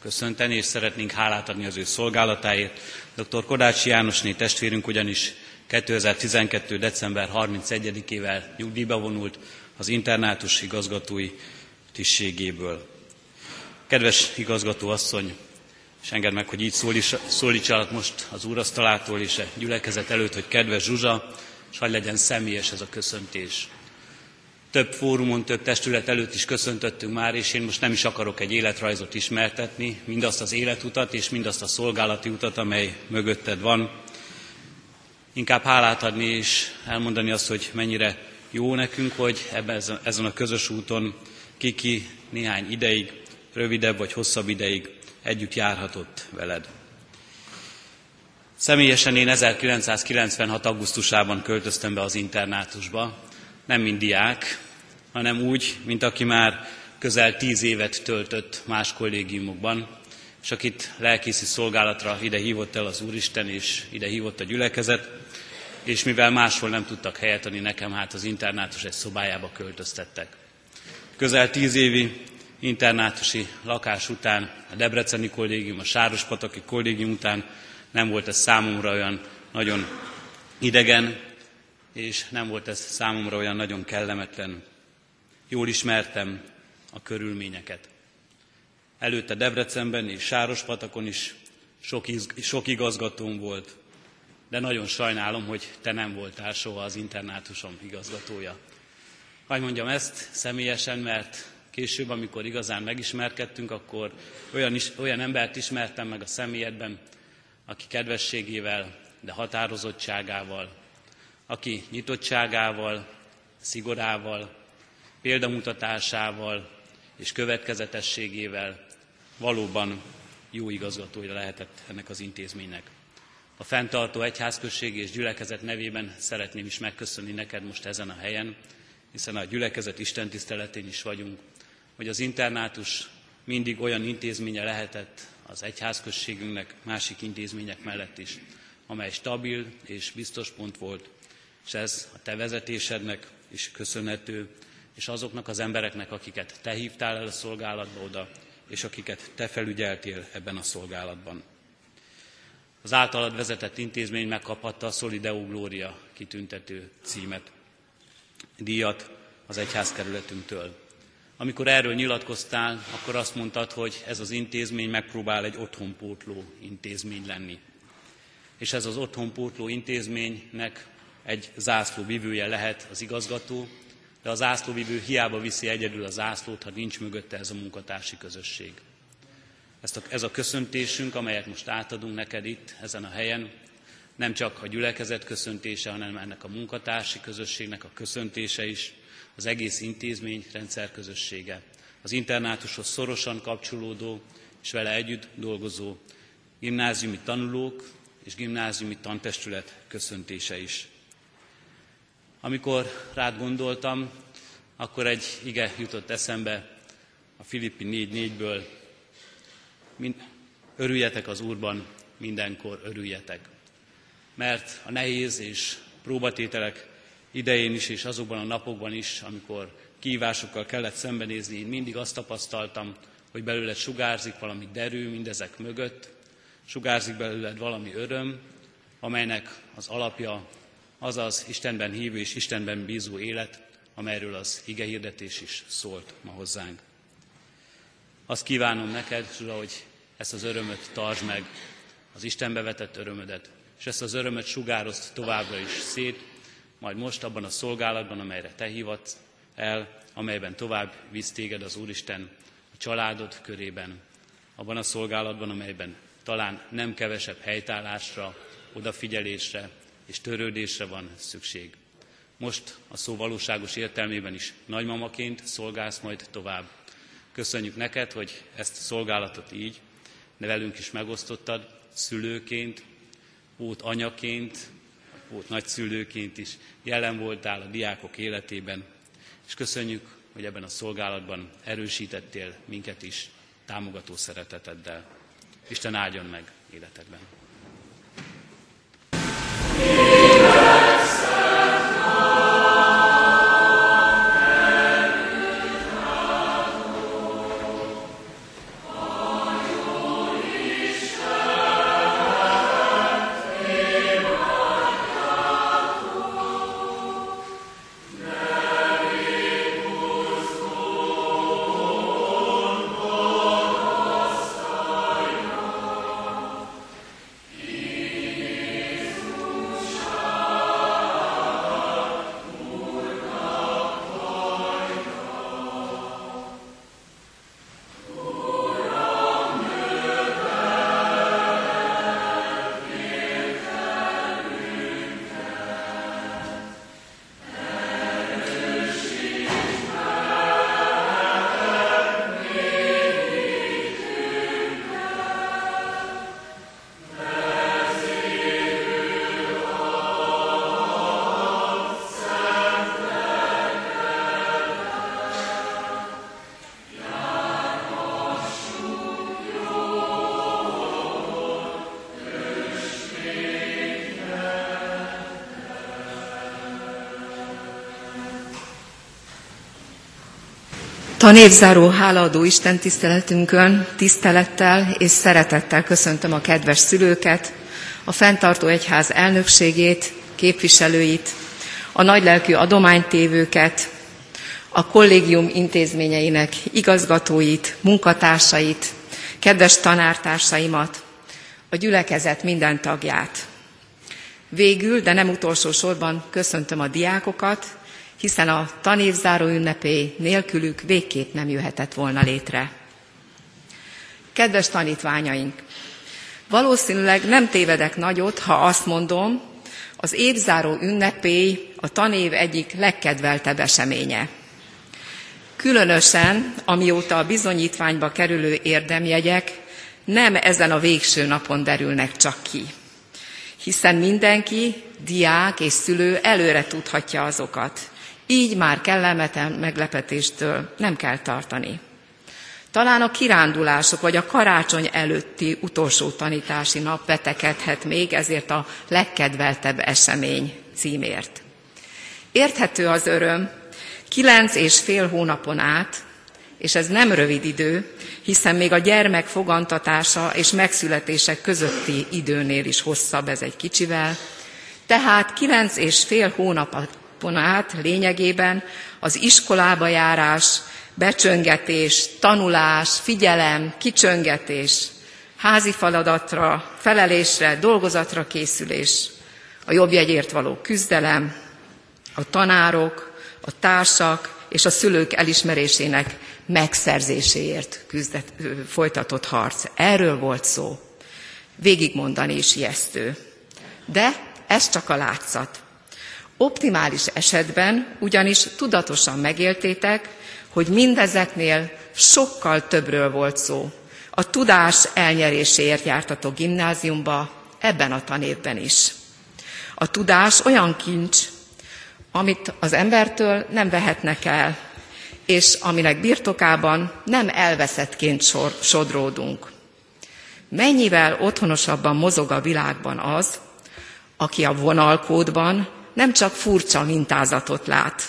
köszönteni, és szeretnénk hálát adni az ő szolgálatáért. Dr. Kodácsi Jánosné testvérünk ugyanis 2012. december 31-ével nyugdíjba vonult az internátus igazgatói tisztségéből. Kedves igazgató asszony, és engedd meg, hogy így szólítsalak most az úrasztalától és a gyülekezet előtt, hogy kedves Zsuzsa, és hagy legyen személyes ez a köszöntés. Több fórumon, több testület előtt is köszöntöttünk már, és én most nem is akarok egy életrajzot ismertetni, mindazt az életutat és mindazt a szolgálati utat, amely mögötted van. Inkább hálát adni és elmondani azt, hogy mennyire jó nekünk, hogy ebben, ezen a közös úton kiki néhány ideig, rövidebb vagy hosszabb ideig együtt járhatott veled. Személyesen én 1996. augusztusában költöztem be az internátusba, nem mint diák, hanem úgy, mint aki már közel tíz évet töltött más kollégiumokban, és akit lelkészi szolgálatra ide hívott el az Úristen, és ide hívott a gyülekezet, és mivel máshol nem tudtak helyet adni nekem, hát az internátus egy szobájába költöztettek. Közel tíz évi internátusi lakás után, a Debreceni kollégium, a Sárospataki kollégium után nem volt ez számomra olyan nagyon idegen, és nem volt ez számomra olyan nagyon kellemetlen. Jól ismertem a körülményeket. Előtte Debrecenben és Sárospatakon is sok, sok igazgatóm volt, de nagyon sajnálom, hogy te nem voltál soha az internátusom igazgatója. Hogy mondjam ezt személyesen, mert később, amikor igazán megismerkedtünk, akkor olyan, is, olyan embert ismertem meg a személyedben, aki kedvességével, de határozottságával, aki nyitottságával, szigorával, példamutatásával és következetességével valóban jó igazgatója lehetett ennek az intézménynek. A fenntartó egyházközség és gyülekezet nevében szeretném is megköszönni neked most ezen a helyen, hiszen a gyülekezet Isten tiszteletén is vagyunk, hogy az internátus mindig olyan intézménye lehetett az egyházközségünknek, másik intézmények mellett is, amely stabil és biztos pont volt, és ez a te vezetésednek is köszönhető, és azoknak az embereknek, akiket te hívtál el a szolgálatba oda, és akiket te felügyeltél ebben a szolgálatban. Az általad vezetett intézmény megkaphatta a Solideo Gloria kitüntető címet, díjat az egyházkerületünktől. Amikor erről nyilatkoztál, akkor azt mondtad, hogy ez az intézmény megpróbál egy otthonpótló intézmény lenni. És ez az otthonpótló intézménynek egy zászlóvivője lehet az igazgató, de a zászlóvivő hiába viszi egyedül a zászlót, ha nincs mögötte ez a munkatársi közösség. Ezt a, ez a köszöntésünk, amelyet most átadunk neked itt, ezen a helyen, nem csak a gyülekezet köszöntése, hanem ennek a munkatársi közösségnek a köszöntése is, az egész intézmény rendszerközössége, az internátushoz szorosan kapcsolódó és vele együtt dolgozó gimnáziumi tanulók és gimnáziumi tantestület köszöntése is. Amikor rád gondoltam, akkor egy ige jutott eszembe a Filippi 4.4-ből. Örüljetek az Úrban, mindenkor örüljetek. Mert a nehéz és próbatételek idején is, és azokban a napokban is, amikor kívásokkal kellett szembenézni, én mindig azt tapasztaltam, hogy belőled sugárzik valami derű mindezek mögött, sugárzik belőled valami öröm, amelynek az alapja az az Istenben hívő és Istenben bízó élet, amelyről az ige hirdetés is szólt ma hozzánk. Azt kívánom neked, Zsula, hogy ezt az örömöt tartsd meg, az Istenbe vetett örömödet, és ezt az örömöt sugározd továbbra is szét, majd most abban a szolgálatban, amelyre te hívat el, amelyben tovább visz téged az Úristen a családod körében, abban a szolgálatban, amelyben talán nem kevesebb helytállásra, odafigyelésre és törődésre van szükség. Most a szó valóságos értelmében is nagymamaként szolgálsz majd tovább. Köszönjük neked, hogy ezt a szolgálatot így, de velünk is megosztottad, szülőként, ót anyaként, ót nagyszülőként is jelen voltál a diákok életében, és köszönjük, hogy ebben a szolgálatban erősítettél minket is támogató szereteteddel. Isten áldjon meg életedben. Tanévzáró hálaadó Isten tiszteletünkön tisztelettel és szeretettel köszöntöm a kedves szülőket, a fenntartó egyház elnökségét, képviselőit, a nagylelkű adománytévőket, a kollégium intézményeinek igazgatóit, munkatársait, kedves tanártársaimat, a gyülekezet minden tagját. Végül, de nem utolsó sorban köszöntöm a diákokat, hiszen a tanévzáró ünnepé nélkülük végképp nem jöhetett volna létre. Kedves tanítványaink! Valószínűleg nem tévedek nagyot, ha azt mondom, az évzáró ünnepé a tanév egyik legkedveltebb eseménye. Különösen, amióta a bizonyítványba kerülő érdemjegyek nem ezen a végső napon derülnek csak ki. Hiszen mindenki, diák és szülő előre tudhatja azokat így már kellemetlen meglepetéstől nem kell tartani. Talán a kirándulások vagy a karácsony előtti utolsó tanítási nap vetekedhet még ezért a legkedveltebb esemény címért. Érthető az öröm, kilenc és fél hónapon át, és ez nem rövid idő, hiszen még a gyermek fogantatása és megszületések közötti időnél is hosszabb ez egy kicsivel, tehát kilenc és fél hónap hónapon át lényegében az iskolába járás, becsöngetés, tanulás, figyelem, kicsöngetés, házi feladatra, felelésre, dolgozatra készülés, a jobb jegyért való küzdelem, a tanárok, a társak és a szülők elismerésének megszerzéséért küzdet, folytatott harc. Erről volt szó. Végigmondani is ijesztő. De ez csak a látszat. Optimális esetben ugyanis tudatosan megéltétek, hogy mindezeknél sokkal többről volt szó. A tudás elnyeréséért jártatok gimnáziumba, ebben a tanévben is. A tudás olyan kincs, amit az embertől nem vehetnek el, és aminek birtokában nem elveszettként sor, sodródunk. Mennyivel otthonosabban mozog a világban az, aki a vonalkódban nem csak furcsa mintázatot lát,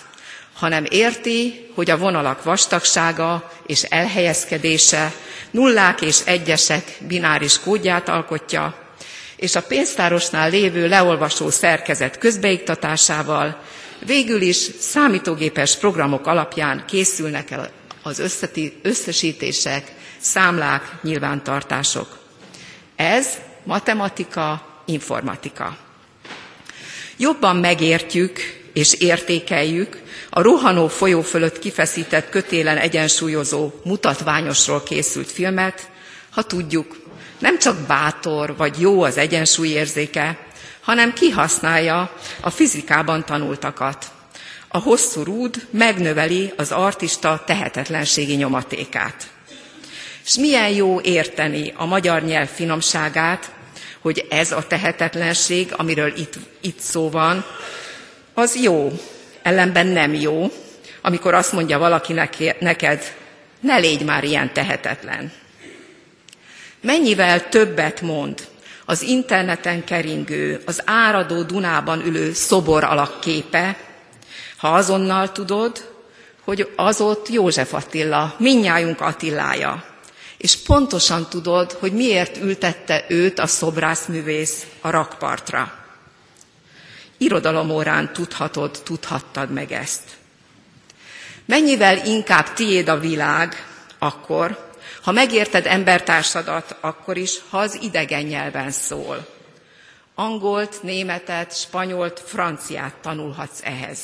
hanem érti, hogy a vonalak vastagsága és elhelyezkedése nullák és egyesek bináris kódját alkotja, és a pénztárosnál lévő leolvasó szerkezet közbeiktatásával végül is számítógépes programok alapján készülnek el az összesítések, számlák, nyilvántartások. Ez matematika, informatika. Jobban megértjük és értékeljük a rohanó folyó fölött kifeszített kötélen egyensúlyozó mutatványosról készült filmet, ha tudjuk, nem csak bátor vagy jó az egyensúlyérzéke, hanem kihasználja a fizikában tanultakat. A hosszú rúd megnöveli az artista tehetetlenségi nyomatékát. És milyen jó érteni a magyar nyelv finomságát, hogy ez a tehetetlenség, amiről itt, itt szó van, az jó, ellenben nem jó, amikor azt mondja valaki neked, ne légy már ilyen tehetetlen. Mennyivel többet mond az interneten keringő, az áradó Dunában ülő szobor alakképe, ha azonnal tudod, hogy az ott József Attila, minnyájunk Attilája, és pontosan tudod, hogy miért ültette őt a szobrászművész a rakpartra. Irodalomórán tudhatod, tudhattad meg ezt. Mennyivel inkább tiéd a világ, akkor, ha megérted embertársadat, akkor is, ha az idegen nyelven szól. Angolt, németet, spanyolt, franciát tanulhatsz ehhez.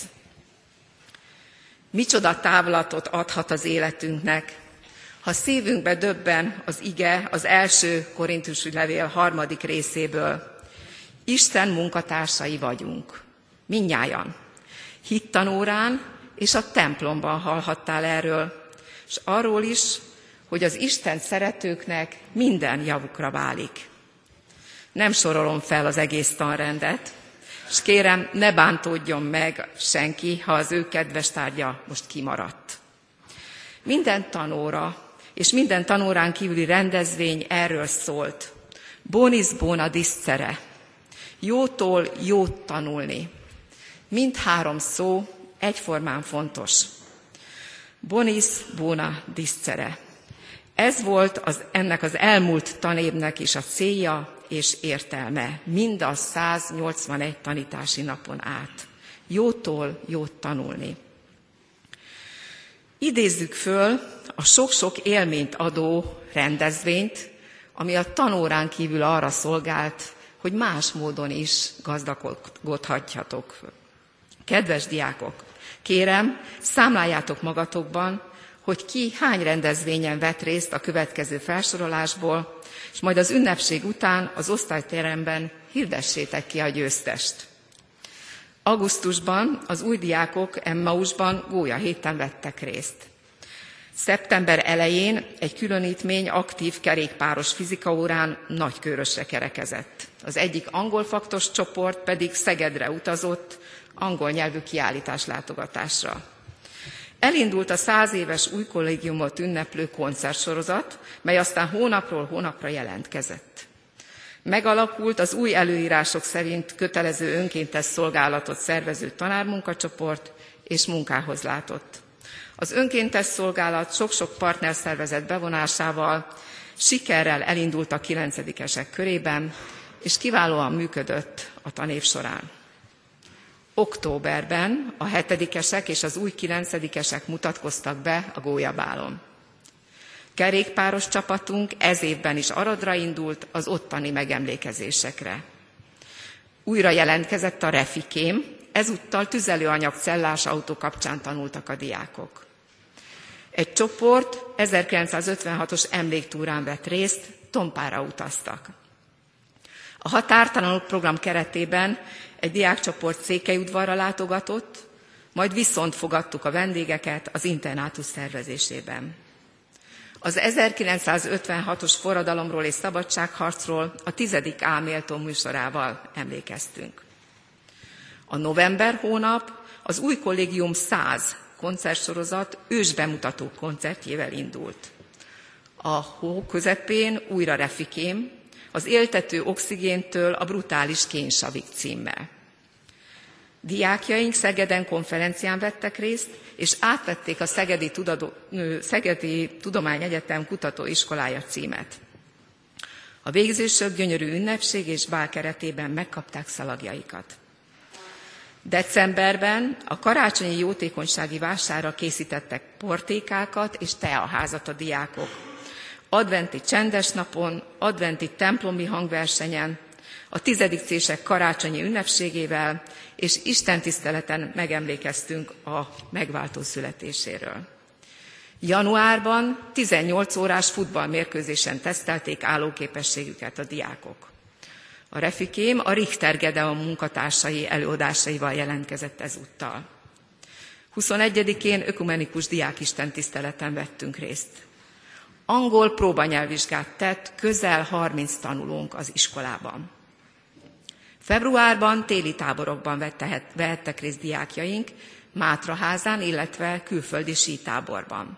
Micsoda távlatot adhat az életünknek, ha szívünkbe döbben az ige az első korintusi levél harmadik részéből. Isten munkatársai vagyunk. Minnyájan. Hittanórán és a templomban hallhattál erről, és arról is, hogy az Isten szeretőknek minden javukra válik. Nem sorolom fel az egész tanrendet, és kérem, ne bántódjon meg senki, ha az ő kedves tárgya most kimaradt. Minden tanóra és minden tanórán kívüli rendezvény erről szólt. Bonis bona discere. Jótól jót tanulni. Mindhárom szó egyformán fontos. Bonis bona discere. Ez volt az, ennek az elmúlt tanévnek is a célja és értelme, mind a 181 tanítási napon át. Jótól jót tanulni. Idézzük föl a sok-sok élményt adó rendezvényt, ami a tanórán kívül arra szolgált, hogy más módon is gazdagodhatjatok. Kedves diákok, kérem, számláljátok magatokban, hogy ki hány rendezvényen vett részt a következő felsorolásból, és majd az ünnepség után az osztályteremben hirdessétek ki a győztest. Augusztusban az új diákok Emmausban gólya héten vettek részt. Szeptember elején egy különítmény aktív kerékpáros fizikaórán nagykörösre kerekezett. Az egyik angol faktos csoport pedig Szegedre utazott angol nyelvű kiállítás látogatásra. Elindult a száz éves új kollégiumot ünneplő koncertsorozat, mely aztán hónapról hónapra jelentkezett. Megalakult az új előírások szerint kötelező önkéntes szolgálatot szervező tanármunkacsoport, és munkához látott. Az önkéntes szolgálat sok-sok partnerszervezet bevonásával sikerrel elindult a kilencedikesek körében, és kiválóan működött a tanév során. Októberben a hetedikesek és az új kilencedikesek mutatkoztak be a gólyabálon. Kerékpáros csapatunk ez évben is Aradra indult az ottani megemlékezésekre. Újra jelentkezett a refikém, ezúttal tüzelőanyag cellás autó kapcsán tanultak a diákok. Egy csoport 1956-os emléktúrán vett részt, Tompára utaztak. A határtalanok program keretében egy diákcsoport Székelyudvarra látogatott, majd viszont fogadtuk a vendégeket az internátus szervezésében. Az 1956-os forradalomról és szabadságharcról a tizedik áméltó műsorával emlékeztünk. A november hónap az új kollégium 100 koncertsorozat ősbemutató koncertjével indult. A hó közepén újra refikém, az éltető oxigéntől a brutális kénsavik címmel. Diákjaink Szegeden konferencián vettek részt, és átvették a Szegedi, Tudado, Szegedi Tudományegyetem kutatóiskolája címet. A végzősök gyönyörű ünnepség és bál keretében megkapták szalagjaikat. Decemberben a karácsonyi jótékonysági vására készítettek portékákat és teaházat a diákok. Adventi csendes napon, adventi templomi hangversenyen, a tizedik cések karácsonyi ünnepségével és Isten tiszteleten megemlékeztünk a megváltó születéséről. Januárban 18 órás futballmérkőzésen tesztelték állóképességüket a diákok. A Refikém a Richter Gedeon munkatársai előadásaival jelentkezett ezúttal. 21-én ökumenikus diákisten tiszteleten vettünk részt. Angol próbanyelvvizsgát tett közel 30 tanulónk az iskolában. Februárban téli táborokban vehettek részt diákjaink, Mátraházán, illetve külföldi sítáborban.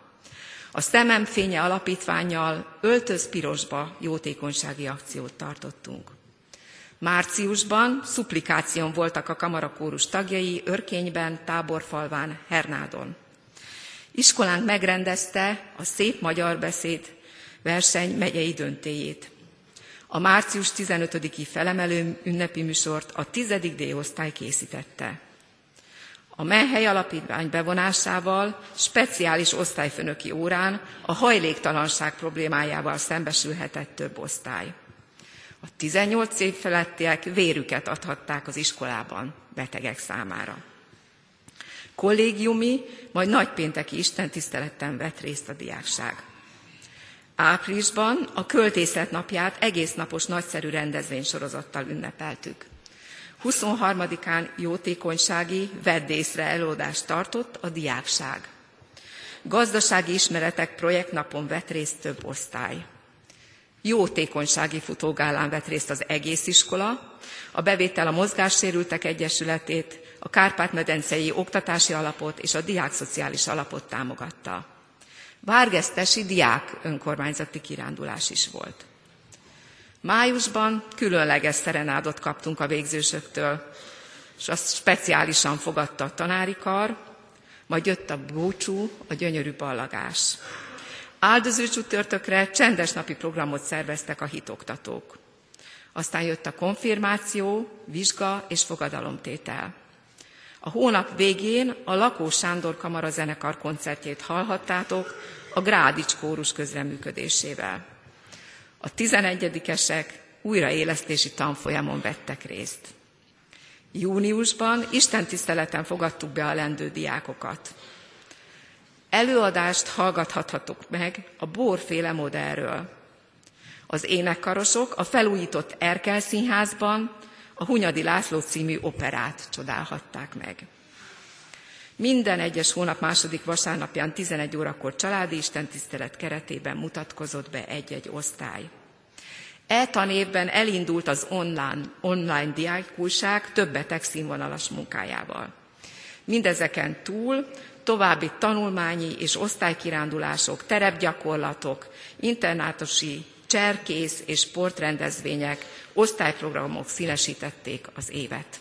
A Szemem Fénye alapítványjal Öltöz Pirosba jótékonysági akciót tartottunk. Márciusban szuplikáción voltak a kamarakórus tagjai Örkényben, Táborfalván, Hernádon. Iskolánk megrendezte a Szép Magyar Beszéd verseny megyei döntéjét. A március 15-i felemelő ünnepi műsort a 10. D-osztály készítette. A Menhely Alapítvány bevonásával speciális osztályfőnöki órán a hajléktalanság problémájával szembesülhetett több osztály. A 18 év felettiek vérüket adhatták az iskolában betegek számára. Kollégiumi, majd nagypénteki istentiszteleten vett részt a diákság. Áprilisban a költészet napját egész napos nagyszerű rendezvénysorozattal ünnepeltük. 23-án jótékonysági veddészre előadást tartott a diákság. Gazdasági ismeretek projektnapon vett részt több osztály. Jótékonysági futógálán vett részt az egész iskola, a bevétel a Mozgássérültek Egyesületét, a Kárpát-medencei Oktatási Alapot és a Diák Szociális Alapot támogatta. Várgesztesi diák önkormányzati kirándulás is volt. Májusban különleges szerenádot kaptunk a végzősöktől, és azt speciálisan fogadta a tanári kar, majd jött a búcsú, a gyönyörű ballagás. Áldozó csütörtökre csendes napi programot szerveztek a hitoktatók. Aztán jött a konfirmáció, vizsga és fogadalomtétel. A hónap végén a Lakó Sándor Kamara zenekar koncertjét hallhattátok a Grádics kórus közreműködésével. A 11-esek újraélesztési tanfolyamon vettek részt. Júniusban Isten tiszteleten fogadtuk be a lendő diákokat. Előadást hallgathathatok meg a borféle modellről. Az énekkarosok a felújított Erkel színházban a Hunyadi László című operát csodálhatták meg. Minden egyes hónap második vasárnapján 11 órakor családi istentisztelet keretében mutatkozott be egy-egy osztály. E tanévben elindult az online, online diákulság többetek színvonalas munkájával. Mindezeken túl további tanulmányi és osztálykirándulások, terepgyakorlatok, internátusi cserkész és sportrendezvények, osztályprogramok színesítették az évet.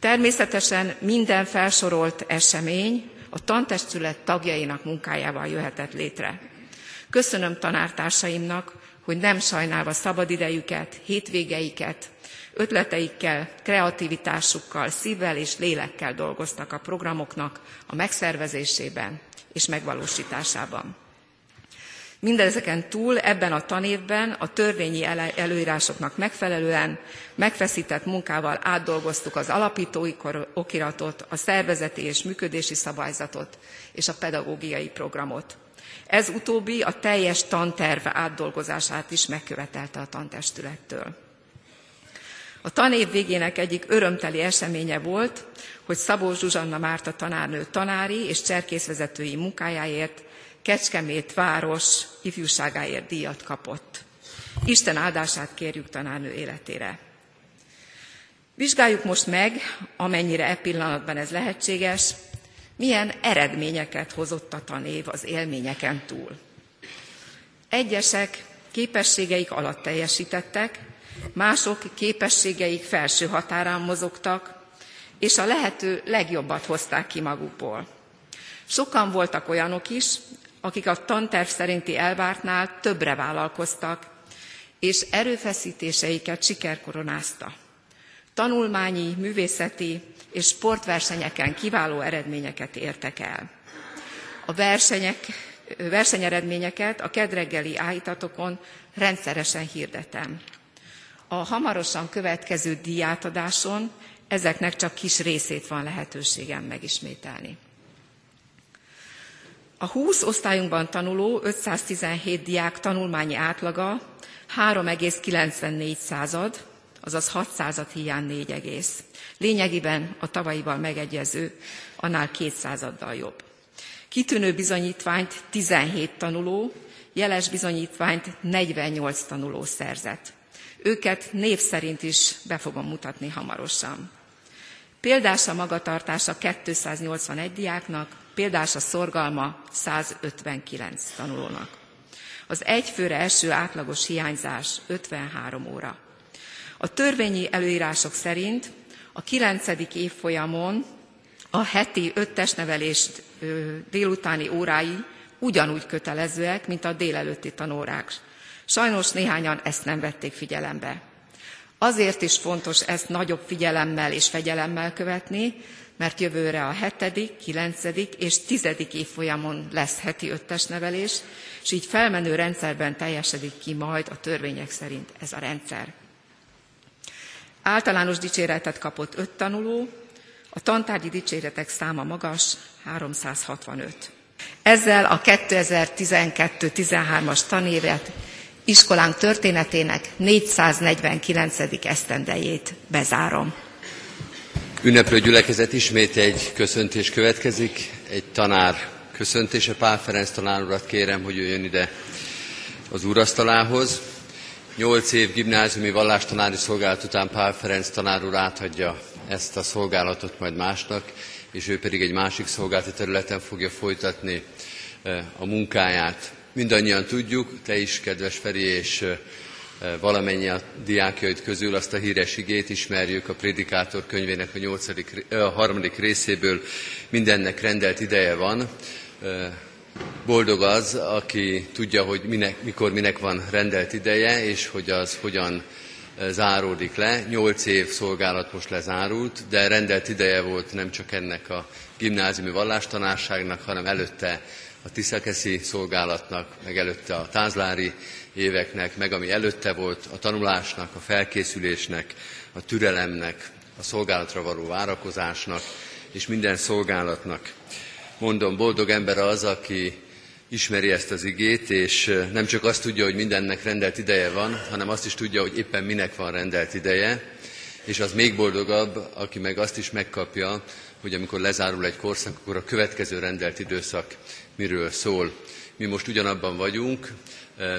Természetesen minden felsorolt esemény a tantestület tagjainak munkájával jöhetett létre. Köszönöm tanártársaimnak, hogy nem sajnálva szabadidejüket, hétvégeiket, ötleteikkel, kreativitásukkal, szívvel és lélekkel dolgoztak a programoknak a megszervezésében és megvalósításában. Mindezeken túl ebben a tanévben a törvényi előírásoknak megfelelően megfeszített munkával átdolgoztuk az alapítói okiratot, a szervezeti és működési szabályzatot és a pedagógiai programot. Ez utóbbi a teljes tanterv átdolgozását is megkövetelte a tantestülettől. A tanév végének egyik örömteli eseménye volt, hogy Szabó Zsuzsanna Márta tanárnő tanári és cserkészvezetői munkájáért Kecskemét város ifjúságáért díjat kapott. Isten áldását kérjük tanárnő életére. Vizsgáljuk most meg, amennyire e pillanatban ez lehetséges, milyen eredményeket hozott a tanév az élményeken túl. Egyesek képességeik alatt teljesítettek, mások képességeik felső határán mozogtak, és a lehető legjobbat hozták ki magukból. Sokan voltak olyanok is, akik a tanterv szerinti elvártnál többre vállalkoztak, és erőfeszítéseiket sikerkoronázta. Tanulmányi, művészeti és sportversenyeken kiváló eredményeket értek el. A versenyek, versenyeredményeket a kedreggeli áhítatokon rendszeresen hirdetem. A hamarosan következő díjátadáson ezeknek csak kis részét van lehetőségem megismételni. A 20 osztályunkban tanuló 517 diák tanulmányi átlaga 3,94 század, azaz 6 század hiány 4 egész. Lényegében a tavalyival megegyező, annál két századdal jobb. Kitűnő bizonyítványt 17 tanuló, jeles bizonyítványt 48 tanuló szerzett. Őket név szerint is be fogom mutatni hamarosan. Példás a magatartása 281 diáknak, példás a szorgalma 159 tanulónak. Az egyfőre eső átlagos hiányzás 53 óra. A törvényi előírások szerint a 9. évfolyamon a heti öttes nevelés délutáni órái ugyanúgy kötelezőek, mint a délelőtti tanórák. Sajnos néhányan ezt nem vették figyelembe. Azért is fontos ezt nagyobb figyelemmel és fegyelemmel követni, mert jövőre a hetedik, kilencedik és tizedik évfolyamon lesz heti öttes nevelés, és így felmenő rendszerben teljesedik ki majd a törvények szerint ez a rendszer. Általános dicséretet kapott öt tanuló, a tantárgyi dicséretek száma magas, 365. Ezzel a 2012-13-as tanévet iskolánk történetének 449. esztendejét bezárom. Ünneplő gyülekezet ismét egy köszöntés következik, egy tanár köszöntése. Pál Ferenc tanár urat kérem, hogy jöjjön ide az úrasztalához. Nyolc év gimnáziumi vallástanári szolgálat után Pál Ferenc tanár úr áthagyja ezt a szolgálatot majd másnak, és ő pedig egy másik szolgálati területen fogja folytatni eh, a munkáját. Mindannyian tudjuk, te is, kedves Feri, és valamennyi a diákjaid közül azt a híres igét ismerjük a Prédikátor könyvének a, nyolcadik, a harmadik részéből, mindennek rendelt ideje van. Boldog az, aki tudja, hogy minek, mikor minek van rendelt ideje, és hogy az hogyan záródik le. Nyolc év szolgálat most lezárult, de rendelt ideje volt nem csak ennek a gimnáziumi vallástanárságnak, hanem előtte a Tiszakeszi szolgálatnak, meg előtte a tázlári éveknek, meg ami előtte volt, a tanulásnak, a felkészülésnek, a türelemnek, a szolgálatra való várakozásnak, és minden szolgálatnak. Mondom, boldog ember az, aki ismeri ezt az igét, és nem csak azt tudja, hogy mindennek rendelt ideje van, hanem azt is tudja, hogy éppen minek van rendelt ideje, és az még boldogabb, aki meg azt is megkapja, hogy amikor lezárul egy korszak, akkor a következő rendelt időszak miről szól. Mi most ugyanabban vagyunk,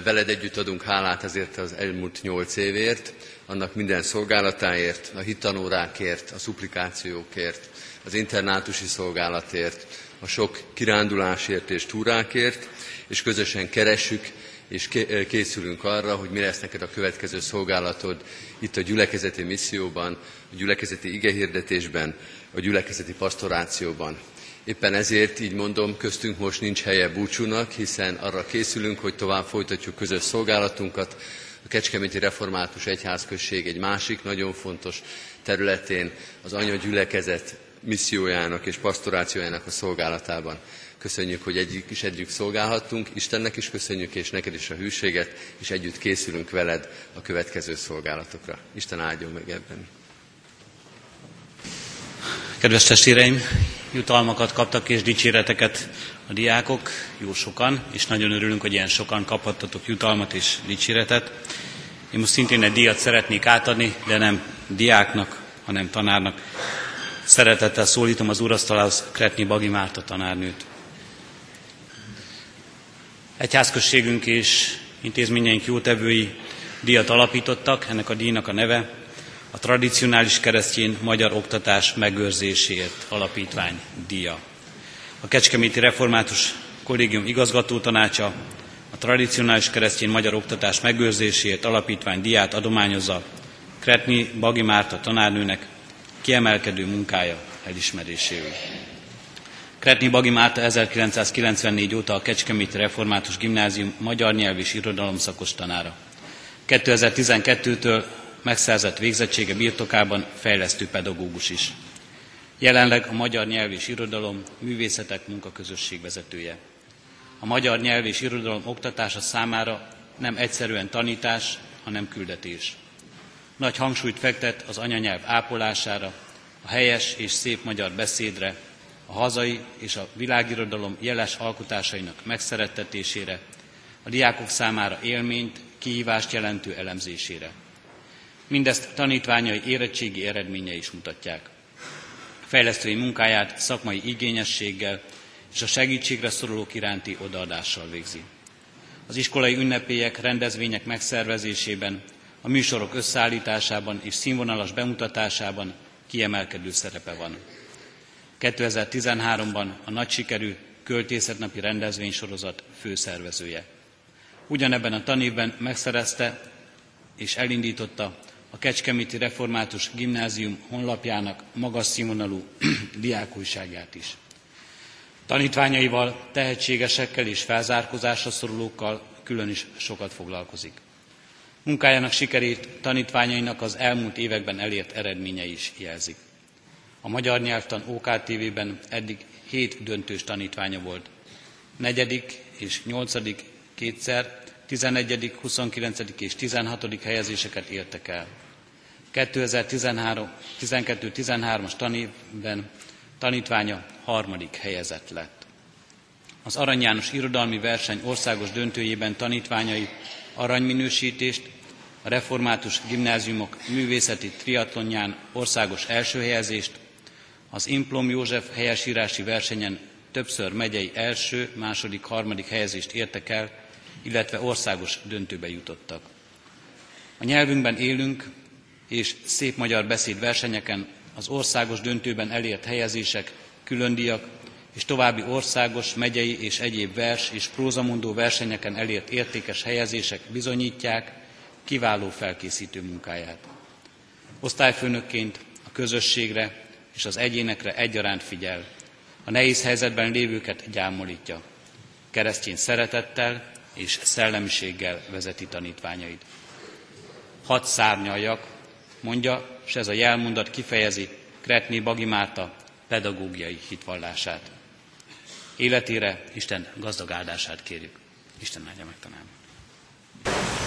veled együtt adunk hálát ezért az elmúlt nyolc évért, annak minden szolgálatáért, a hittanórákért, a szuplikációkért, az internátusi szolgálatért, a sok kirándulásért és túrákért, és közösen keressük és készülünk arra, hogy mi lesz neked a következő szolgálatod itt a gyülekezeti misszióban, a gyülekezeti igehirdetésben, a gyülekezeti pastorációban. Éppen ezért így mondom, köztünk most nincs helye búcsúnak, hiszen arra készülünk, hogy tovább folytatjuk közös szolgálatunkat. A Kecskeméti Református Egyházközség egy másik nagyon fontos területén az anya gyülekezet missziójának és pastorációjának a szolgálatában. Köszönjük, hogy együtt is együtt szolgálhattunk, Istennek is köszönjük, és neked is a hűséget, és együtt készülünk veled a következő szolgálatokra. Isten áldjon meg ebben. Kedves testvéreim, jutalmakat kaptak és dicséreteket a diákok, jó sokan, és nagyon örülünk, hogy ilyen sokan kaphattatok jutalmat és dicséretet. Én most szintén egy díjat szeretnék átadni, de nem diáknak, hanem tanárnak. Szeretettel szólítom az urasztalához Kretni Bagi Márta tanárnőt. Egyházközségünk és intézményeink jótevői díjat alapítottak, ennek a díjnak a neve a tradicionális keresztény magyar oktatás megőrzéséért alapítvány díja. A Kecskeméti Református Kollégium igazgató tanácsa a tradicionális keresztény magyar oktatás megőrzéséért alapítvány díját adományozza Kretni Bagi Márta tanárnőnek kiemelkedő munkája elismeréséül. Kretni Bagi Márta 1994 óta a Kecskeméti Református Gimnázium magyar nyelv és irodalom szakos tanára. 2012-től megszerzett végzettsége birtokában fejlesztő pedagógus is. Jelenleg a magyar nyelv és irodalom művészetek munkaközösség vezetője. A magyar nyelv és irodalom oktatása számára nem egyszerűen tanítás, hanem küldetés. Nagy hangsúlyt fektet az anyanyelv ápolására, a helyes és szép magyar beszédre, a hazai és a világirodalom jeles alkotásainak megszerettetésére, a diákok számára élményt, kihívást jelentő elemzésére. Mindezt tanítványai érettségi eredménye is mutatják. Fejlesztői munkáját szakmai igényességgel és a segítségre szorulók iránti odaadással végzi. Az iskolai ünnepélyek, rendezvények megszervezésében, a műsorok összeállításában és színvonalas bemutatásában kiemelkedő szerepe van. 2013-ban a nagy sikerű költészetnapi rendezvénysorozat főszervezője. Ugyanebben a tanévben megszerezte és elindította a Kecskeméti Református Gimnázium honlapjának magas színvonalú diákújságát is. Tanítványaival, tehetségesekkel és felzárkózásra szorulókkal külön is sokat foglalkozik. Munkájának sikerét tanítványainak az elmúlt években elért eredményei is jelzik. A magyar nyelvtan OKTV-ben eddig hét döntős tanítványa volt. Negyedik és nyolcadik kétszer, 11., 29. és 16. helyezéseket értek el. 2012-13-as tanévben tanítványa harmadik helyezett lett. Az Arany János Irodalmi Verseny országos döntőjében tanítványai aranyminősítést, a református gimnáziumok művészeti triatlonján országos első helyezést, az Implom József helyesírási versenyen többször megyei első, második, harmadik helyezést értek el, illetve országos döntőbe jutottak. A nyelvünkben élünk, és szép magyar beszéd versenyeken az országos döntőben elért helyezések, különdíjak és további országos, megyei és egyéb vers és prózamondó versenyeken elért értékes helyezések bizonyítják kiváló felkészítő munkáját. Osztályfőnökként a közösségre és az egyénekre egyaránt figyel, a nehéz helyzetben lévőket gyámolítja. Keresztény szeretettel és szellemiséggel vezeti tanítványait. Hadd szárnyaljak, mondja, és ez a jelmondat kifejezi Kretné Bagi Márta pedagógiai hitvallását. Életére Isten gazdag áldását kérjük. Isten áldja meg tanám.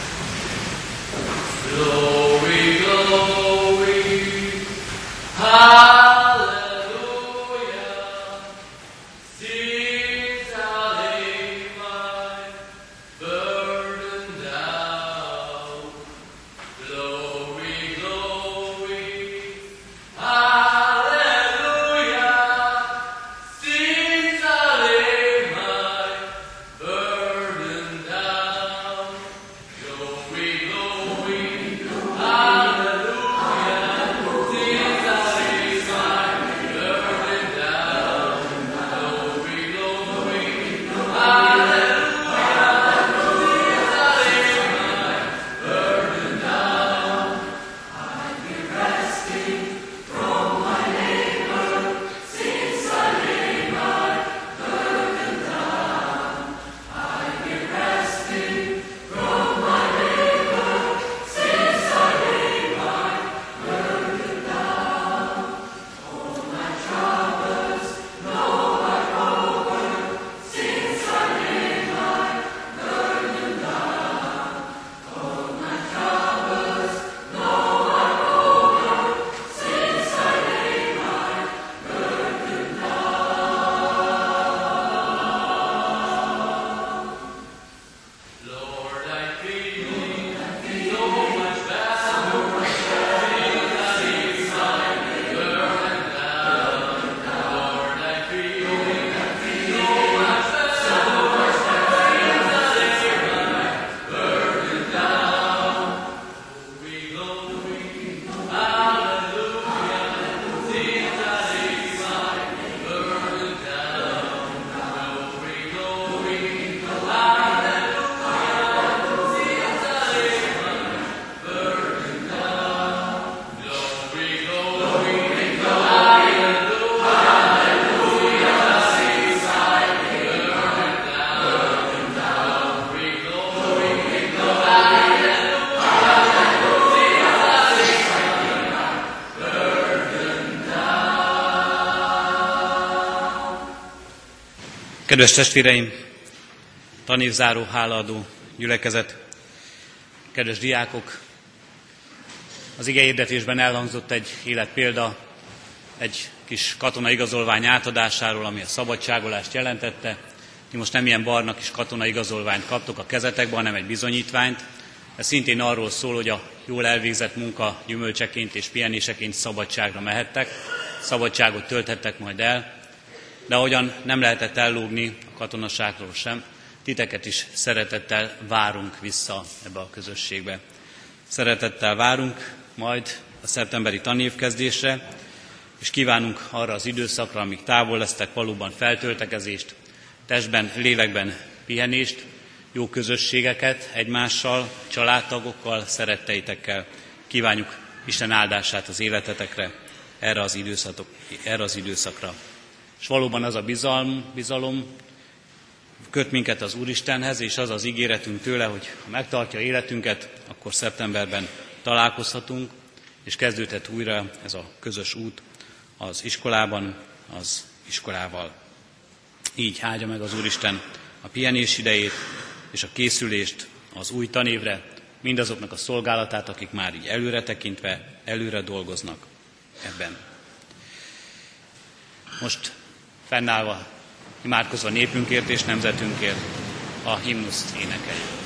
Kedves testvéreim, tanévzáró, hálaadó gyülekezet, kedves diákok, az ige hirdetésben elhangzott egy életpélda, egy kis katonai igazolvány átadásáról, ami a szabadságolást jelentette. Ti most nem ilyen barna kis katonai igazolványt kaptok a kezetekbe, hanem egy bizonyítványt. Ez szintén arról szól, hogy a jól elvégzett munka gyümölcseként és pihenéseként szabadságra mehettek, szabadságot tölthettek majd el, de ahogyan nem lehetett ellógni a katonaságról sem, titeket is szeretettel várunk vissza ebbe a közösségbe. Szeretettel várunk majd a szeptemberi tanévkezdésre, és kívánunk arra az időszakra, amíg távol lesztek, valóban feltöltekezést, testben, lélekben pihenést, jó közösségeket egymással, családtagokkal, szeretteitekkel. Kívánjuk Isten áldását az életetekre, erre az, erre az időszakra. És valóban az a bizalom, bizalom köt minket az Úristenhez, és az az ígéretünk tőle, hogy ha megtartja életünket, akkor szeptemberben találkozhatunk, és kezdődhet újra ez a közös út az iskolában, az iskolával. Így áldja meg az Úristen a pihenés idejét és a készülést az új tanévre, mindazoknak a szolgálatát, akik már így előre tekintve, előre dolgoznak ebben. Most fennállva, imádkozva népünkért és nemzetünkért a himnuszt énekeljük.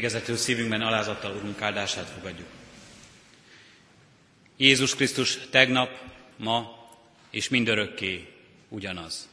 Végezetül szívünkben alázattal Urunk áldását fogadjuk. Jézus Krisztus tegnap, ma és mindörökké ugyanaz.